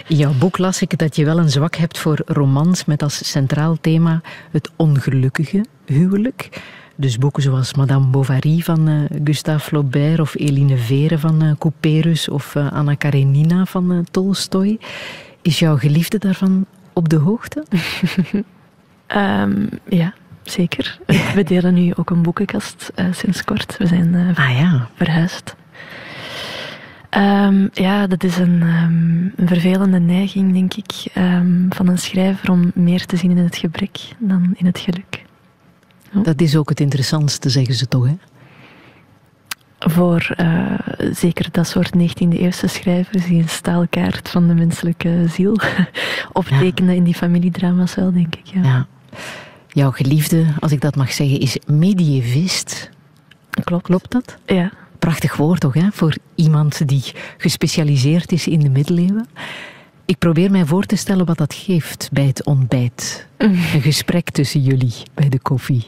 In jouw boek las ik dat je wel een zwak hebt voor romans met als centraal thema het ongelukkige huwelijk. Dus boeken zoals Madame Bovary van eh, Gustave Flaubert of Eline Vere van eh Couperus of eh, Anna Karenina van Tolstoy. Is jouw geliefde daarvan op de hoogte? Ehm, ja, zeker. We delen nu ook een boekenkast sinds kort. We zijn Ah ja. verhuisd. Ehm, ja, dat is een, ehm, een vervelende neiging, denk ik, van een schrijver om meer te zien in het gebrek dan in het geluk. Dat is ook het interessantste, zeggen ze toch, hè? Voor eh, zeker dat soort 19e-eeuwse schrijvers die een staalkaart van de menselijke ziel optekenen in die familiedrama's wel, denk ik. Ja. Ja. Jouw geliefde, als ik dat mag zeggen, is medievist. Klopt. Klopt dat? Ja. Prachtig woord toch, hè? Voor iemand die gespecialiseerd is in de middeleeuwen. Ik probeer mij voor te stellen wat dat geeft bij het ontbijt. Een gesprek tussen jullie bij de koffie.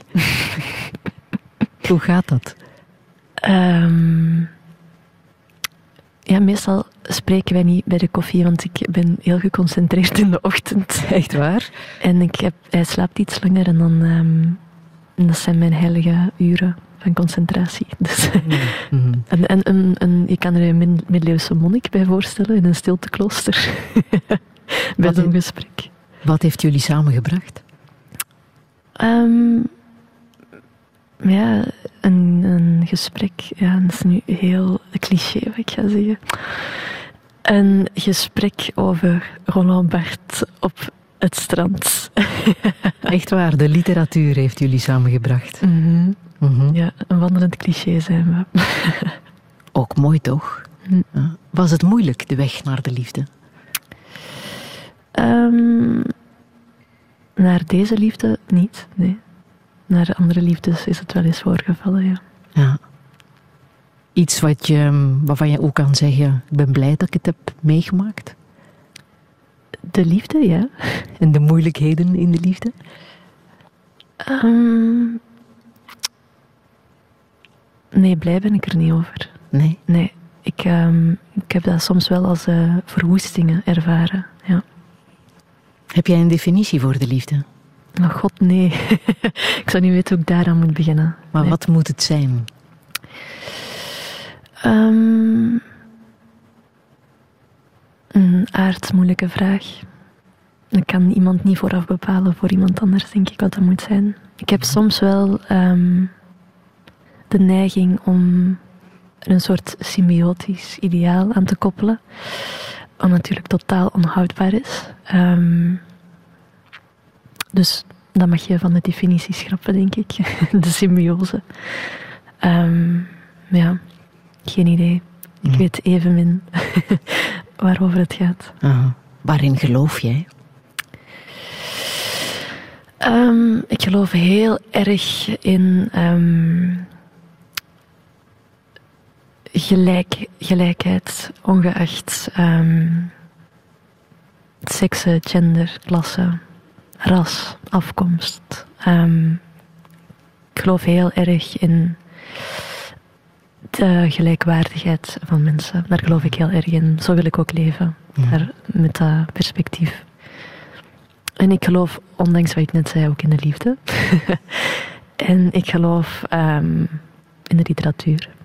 Hoe gaat dat? Ehm, ja, meestal spreken wij niet bij de koffie, want ik ben heel geconcentreerd in de ochtend. Echt waar? En ik heb, hij slaapt iets langer en dan... ehm, en dat zijn mijn heilige uren van concentratie. Dus, Mhm. en en je kan er een middeleeuwse monnik bij voorstellen in een stilteklooster. bij zo'n gesprek. Wat heeft jullie samengebracht? Ehm, ja, een, een gesprek. Ja, dat is nu heel cliché wat ik ga zeggen. Een gesprek over Roland Barthes op het strand. Echt waar, de literatuur heeft jullie samengebracht. Mhm. Ja, een wandelend cliché zijn we. Ook mooi toch? Hm. Was het moeilijk, de weg naar de liefde? Ehm, naar deze liefde niet, nee. Naar andere liefdes is het wel eens voorgevallen, ja. Ja. Iets wat je, waarvan je ook kan zeggen, ik ben blij dat ik het heb meegemaakt. De liefde, ja. En de moeilijkheden in de liefde. Ehm, nee, blij ben ik er niet over. Nee. Nee, ik, ehm, ik heb dat soms wel als eh, verwoestingen ervaren. Ja. Heb jij een definitie voor de liefde? Oh god, nee. ik zou niet weten hoe ik daaraan moet beginnen. Maar Nee. wat moet het zijn? Ehm, een aardsmoeilijke vraag. Dat kan iemand niet vooraf bepalen voor iemand anders, denk ik, wat dat moet zijn. Ik heb soms wel ehm, de neiging om er een soort symbiotisch ideaal aan te koppelen. Wat natuurlijk totaal onhoudbaar is. Ehm, dus dat mag je van de definitie schrappen, denk ik. De symbiose. Ehm, ja, geen idee. Ik Hm. weet evenmin waarover het gaat. Aha. Waarin geloof jij? Ehm, ik geloof heel erg in gelijk, gelijkheid, ongeacht ehm seksen, gender, klasse, ras, afkomst. Ehm, ik geloof heel erg in de gelijkwaardigheid van mensen. Daar geloof ik heel erg in. Zo wil ik ook leven, daar, met dat perspectief. En ik geloof, ondanks wat ik net zei, ook in de liefde. en ik geloof ehm, in de literatuur.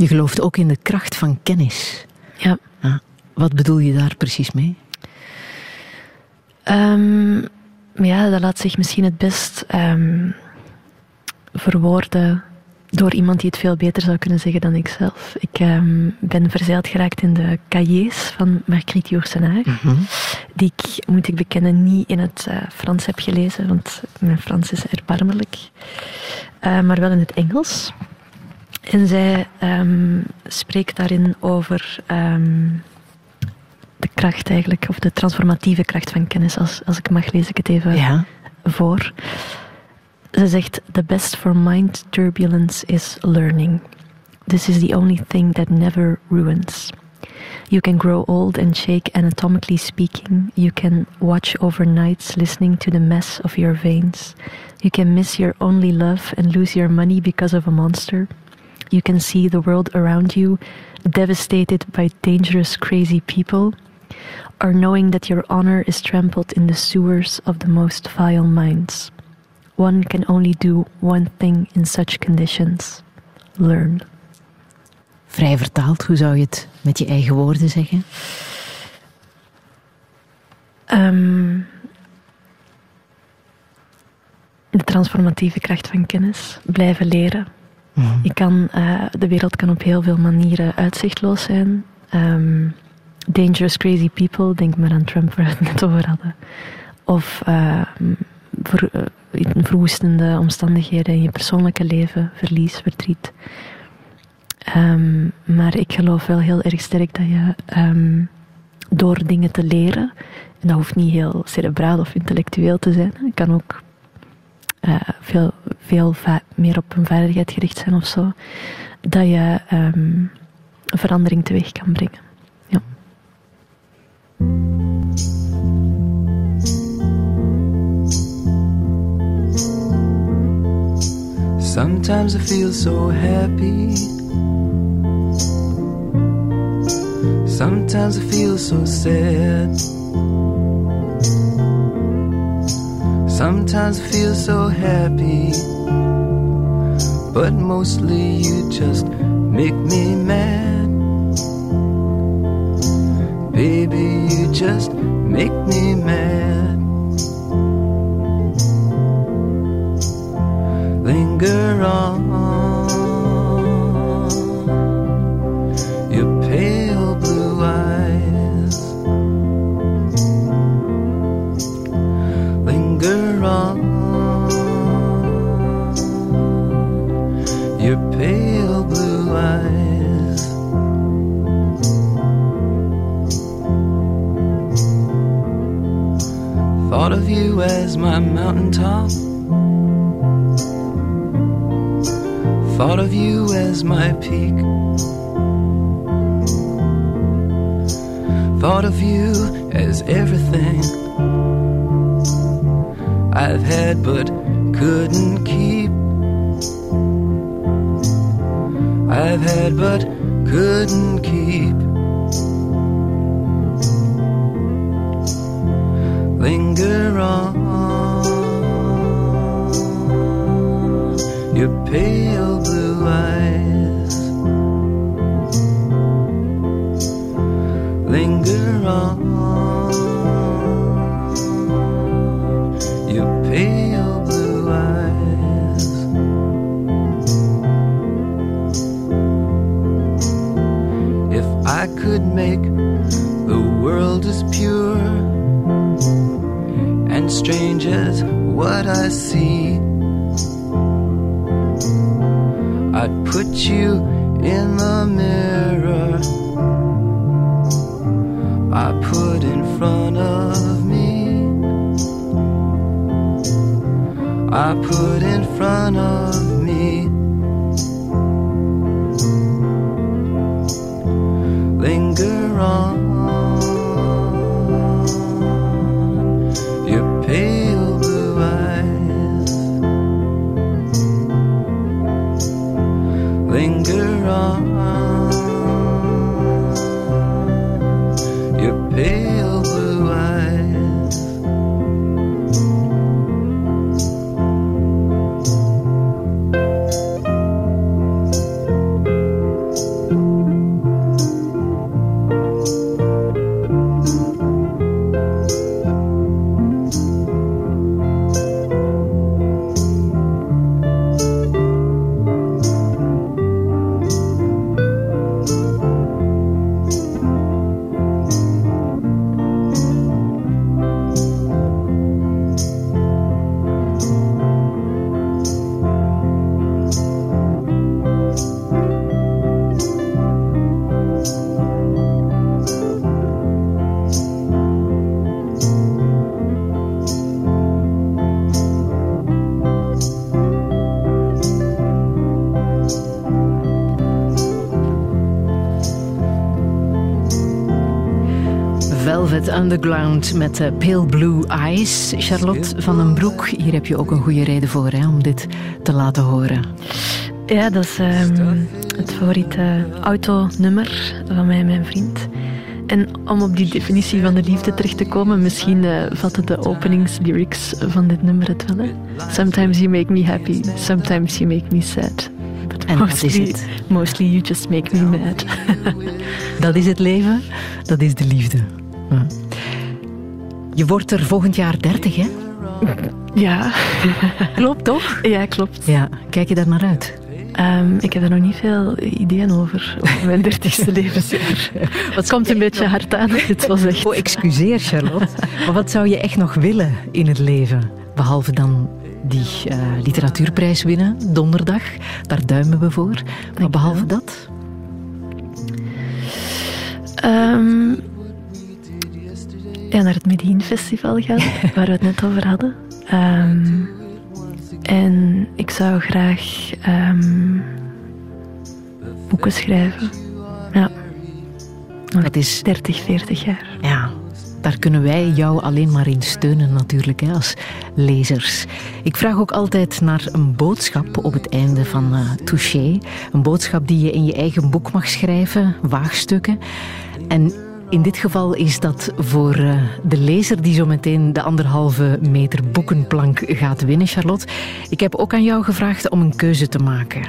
Je gelooft ook in de kracht van kennis. Ja. Ah, wat bedoel je daar precies mee? Ehm, ja, dat laat zich misschien het best ehm, verwoorden door iemand die het veel beter zou kunnen zeggen dan ikzelf. Ik ehm, ben verzeild geraakt in de cahiers van Marguerite Yourcenar, die ik, moet ik bekennen, niet in het eh, Frans heb gelezen, want mijn Frans is erbarmelijk, Eh, maar wel in het Engels. En zij ehm, spreekt daarin over ehm, de kracht eigenlijk, of de transformatieve kracht van kennis. Als, als ik mag, lees ik het even Ja. voor. Ze zegt: The best for mind turbulence is learning. This is the only thing that never ruins. You can grow old and shake anatomically speaking. You can watch overnights listening to the mess of your veins. You can miss your only love and lose your money because of a monster. You can see the world around you devastated by dangerous, crazy people, or knowing that your honor is trampled in the sewers of the most vile minds. One can only do one thing in such conditions learn. Vrij vertaald, hoe zou je het met je eigen woorden zeggen? Ehm, de transformatieve kracht van kennis. Blijven leren. Je kan, eh, de wereld kan op heel veel manieren uitzichtloos zijn. Ehm, dangerous, crazy people. Denk maar aan Trump, waar we het net over hadden. Of eh, verwoestende omstandigheden in je persoonlijke leven. Verlies, verdriet. Ehm, maar ik geloof wel heel erg sterk dat je door dingen te leren, en dat hoeft niet heel cerebraal of intellectueel te zijn, het kan ook eh, veel, veel meer op een vaardigheid gericht zijn of zo, dat je ehm, een verandering teweeg kan brengen. Ja. Sometimes I feel so happy. Sometimes I feel so sad. Sometimes I feel so happy. But mostly you just make me mad. Baby, you just make me mad. linger on on your pale blue eyes. Thought of you as my mountaintop. Thought of you as my peak. Thought of you as everything I've had but couldn't keep. I've had but couldn't keep. Linger on your pale blue eyes. Linger on could make the world as pure and strange as what I see. I'd put you in the mirror I put in front of me. I put in front of wrong. Underground met uh, Pale Blue Eyes. Charlotte van den Broek, hier heb je ook een goede reden voor hè, om dit te laten horen. Ja, dat is um, het favoriete autonummer van mij en mijn vriend. En om op die definitie van de liefde terecht te komen, misschien uh, vatten de openingslyrics van dit nummer het wel. Hè? Sometimes you make me happy, sometimes you make me sad. But en mostly, dat is het. Mostly you just make me mad. dat is het leven, dat is de liefde. Ja. Je wordt er volgend jaar 30, hè? Ja. klopt toch? Ja, klopt. Ja. Kijk je daar naar uit? Um, ik heb er nog niet veel ideeën over, over mijn dertigste levensjaar. Het komt een beetje hard aan het zo zegt. Oh, excuseer Charlotte. maar wat zou je echt nog willen in het leven? Behalve dan die uh, literatuurprijs winnen, donderdag. Daar duimen we voor. Maar behalve dat? Um, ja, naar het Medien Festival gaan, waar we het net over hadden. Um, en ik zou graag um, boeken schrijven. Ja. Dat is 30, 40 jaar. Ja, daar kunnen wij jou alleen maar in steunen natuurlijk, hè, als lezers. Ik vraag ook altijd naar een boodschap op het einde van uh, Touché. Een boodschap die je in je eigen boek mag schrijven, waagstukken. En in dit geval is dat voor uh, de lezer die zo meteen de anderhalve meter boekenplank gaat winnen, Charlotte. Ik heb ook aan jou gevraagd om een keuze te maken.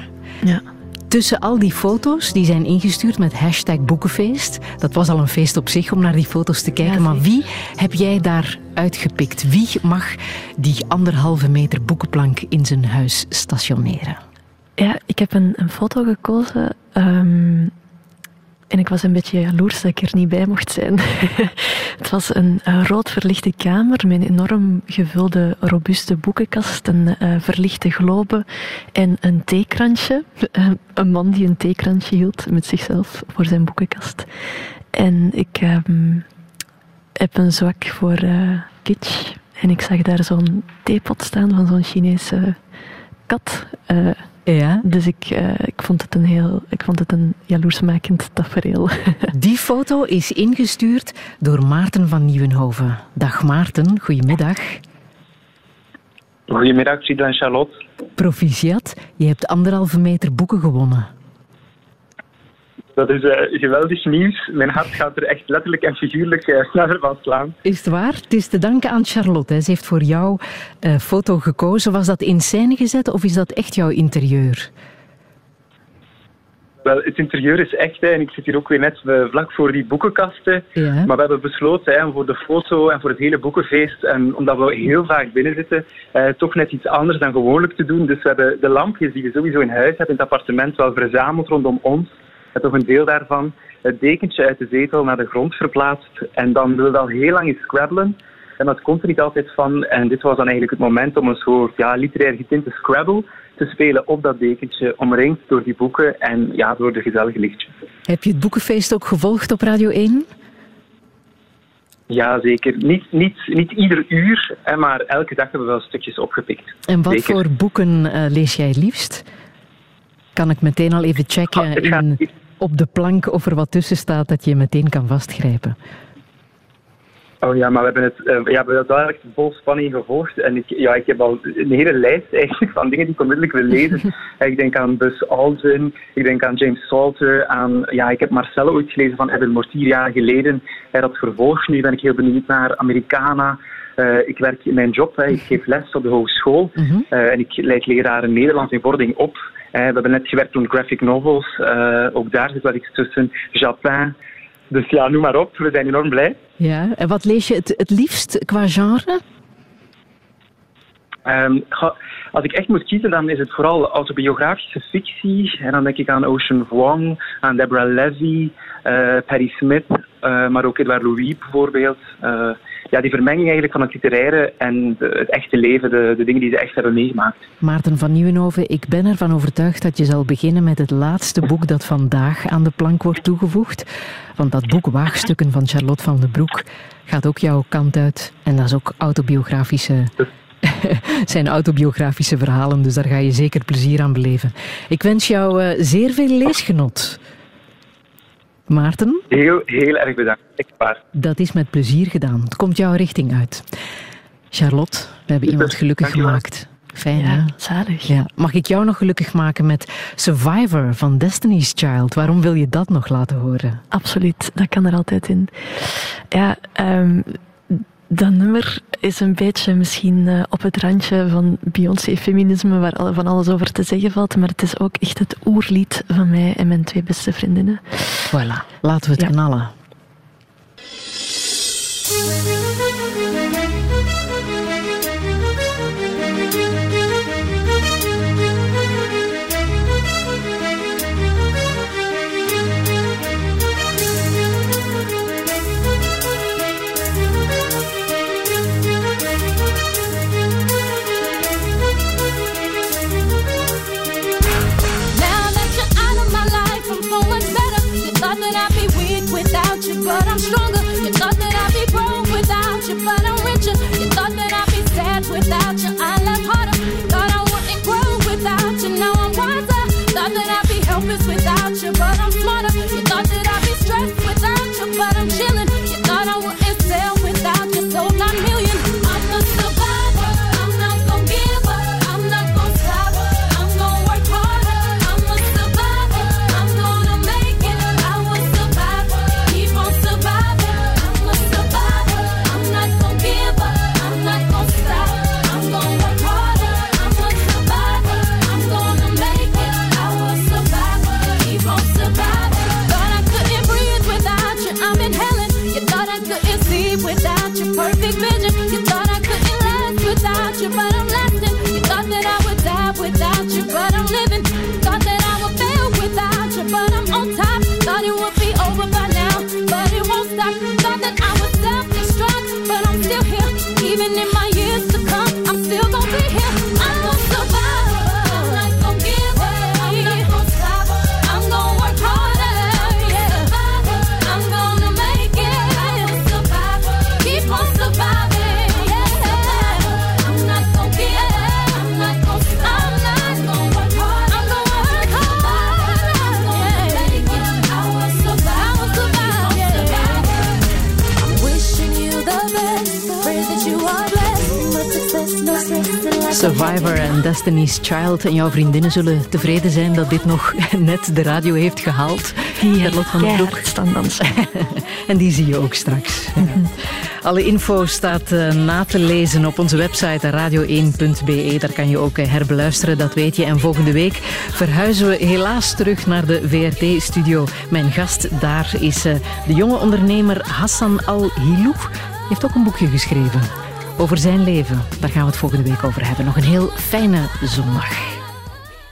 Ja. Tussen al die foto's die zijn ingestuurd met hashtag boekenfeest. Dat was al een feest op zich om naar die foto's te kijken. Ja, maar wie heb jij daar uitgepikt? Wie mag die anderhalve meter boekenplank in zijn huis stationeren? Ja, ik heb een, een foto gekozen. Um, en ik was een beetje jaloers dat ik er niet bij mocht zijn. het was een, een, rood verlichte kamer met een enorm gevulde, robuuste boekenkast, een uh, verlichte globe en een theekrantje. Uh, een man die een theekrantje hield met zichzelf voor zijn boekenkast. En ik um, heb een zwak voor kitsch. En ik zag daar zo'n theepot staan van zo'n Chinese kat. Ja. Dus ik, uh, ik, vond het een heel, ik vond het een jaloersmakend tafereel. Die foto is ingestuurd door Maarten van Nieuwenhoven. Dag Maarten, goedemiddag. Goedemiddag, Frida en Charlotte. Proficiat, je hebt anderhalve meter boeken gewonnen. Dat is uh, geweldig nieuws. Mijn hart gaat er echt letterlijk en figuurlijk uh, sneller van slaan. Is het waar? Het is te danken aan Charlotte. Hè. Ze heeft voor jouw uh, foto gekozen. Was dat in scène gezet of is dat echt jouw interieur? Wel, het interieur is echt, hè, en ik zit hier ook weer net vlak voor die boekenkasten. Ja. Maar we hebben besloten hè, voor de foto en voor het hele boekenfeest, en omdat we heel vaak binnen zitten, eh, toch net iets anders dan gewoonlijk te doen. Dus we hebben de lampjes die we sowieso in huis hebben in het appartement wel verzameld rondom ons met toch een deel daarvan het dekentje uit de zetel naar de grond verplaatst. En dan wil dat heel lang eens scrabbelen. En dat komt er niet altijd van. En dit was dan eigenlijk het moment om een soort ja, literair getinte scrabble te spelen op dat dekentje, omringd door die boeken en ja, door de gezellige lichtjes. Heb je het boekenfeest ook gevolgd op Radio 1? Ja, zeker. Niet, niet, niet ieder uur, maar elke dag hebben we wel stukjes opgepikt. En wat zeker. voor boeken uh, lees jij het liefst? Kan ik meteen al even checken Ah, het gaat- in, op de plank of er wat tussen staat dat je meteen kan vastgrijpen? Oh ja, maar we hebben het, eh, ja, we hebben echt vol spanning gevolgd. En ik, ja, ik heb al een hele lijst eigenlijk van dingen die ik onmiddellijk wil lezen. ik denk aan Buzz Aldrin, ik denk aan James Salter, aan, ja, ik heb Marcel ooit gelezen van Evan Mortier jaren geleden. Hij dat vervolg, nu ben ik heel benieuwd naar Americana. Eh, ik werk in mijn job, hè. ik geef les op de hogeschool. Eh, en ik leid leraren Nederlands in wording op. Eh, we hebben net gewerkt aan graphic novels. Eh, ook daar zit wel iets tussen. Japin. Dus ja, noem maar op. We zijn enorm blij. Ja, en wat lees je het, het liefst qua genre? Ehm, als ik echt moet kiezen, dan is het vooral autobiografische fictie. En dan denk ik aan Ocean Vuong, aan Deborah Levy, eh, Patti Smith, maar ook Edouard Louis bijvoorbeeld. Ja, die vermenging eigenlijk van het literaire en het echte leven, de, de dingen die ze echt hebben meegemaakt. Maarten van Nieuwenhoven, ik ben ervan overtuigd dat je zal beginnen met het laatste boek dat vandaag aan de plank wordt toegevoegd. Want dat boek Waagstukken van Charlotte van den Broek gaat ook jouw kant uit. En dat is ook autobiografische, zijn autobiografische verhalen, dus daar ga je zeker plezier aan beleven. Ik wens jou eh, zeer veel leesgenot. Maarten, Heel, heel erg bedankt. Echt waar. dat is met plezier gedaan. Het komt jouw richting uit. Charlotte, we hebben iemand gelukkig dankjewel. gemaakt. Fijn, hè? Zalig. Ja. Mag ik jou nog gelukkig maken met Survivor van Destiny's Child? Waarom wil je dat nog laten horen? Absoluut, dat kan er altijd in. Ja, ehm, dat nummer is een beetje misschien eh, op het randje van Beyoncé-feminisme, waar van alles over te zeggen valt, maar het is ook echt het oerlied van mij en mijn twee beste vriendinnen. Voilà, laten we het Ja. knallen. Stronger. Survivor en Destiny's Child. En jouw vriendinnen zullen tevreden zijn dat dit nog net de radio heeft gehaald. Die Charlotte van den Broek. En die zie je ook straks. Ja. Alle info staat eh, na te lezen op onze website radio1.be. Daar kan je ook eh, herbeluisteren, dat weet je. En volgende week verhuizen we helaas terug naar de VRT-studio. Mijn gast daar is eh, de jonge ondernemer Hassan Al-Hilou. Hij heeft ook een boekje geschreven over zijn leven. Daar gaan we het volgende week over hebben. Nog een heel fijne zondag.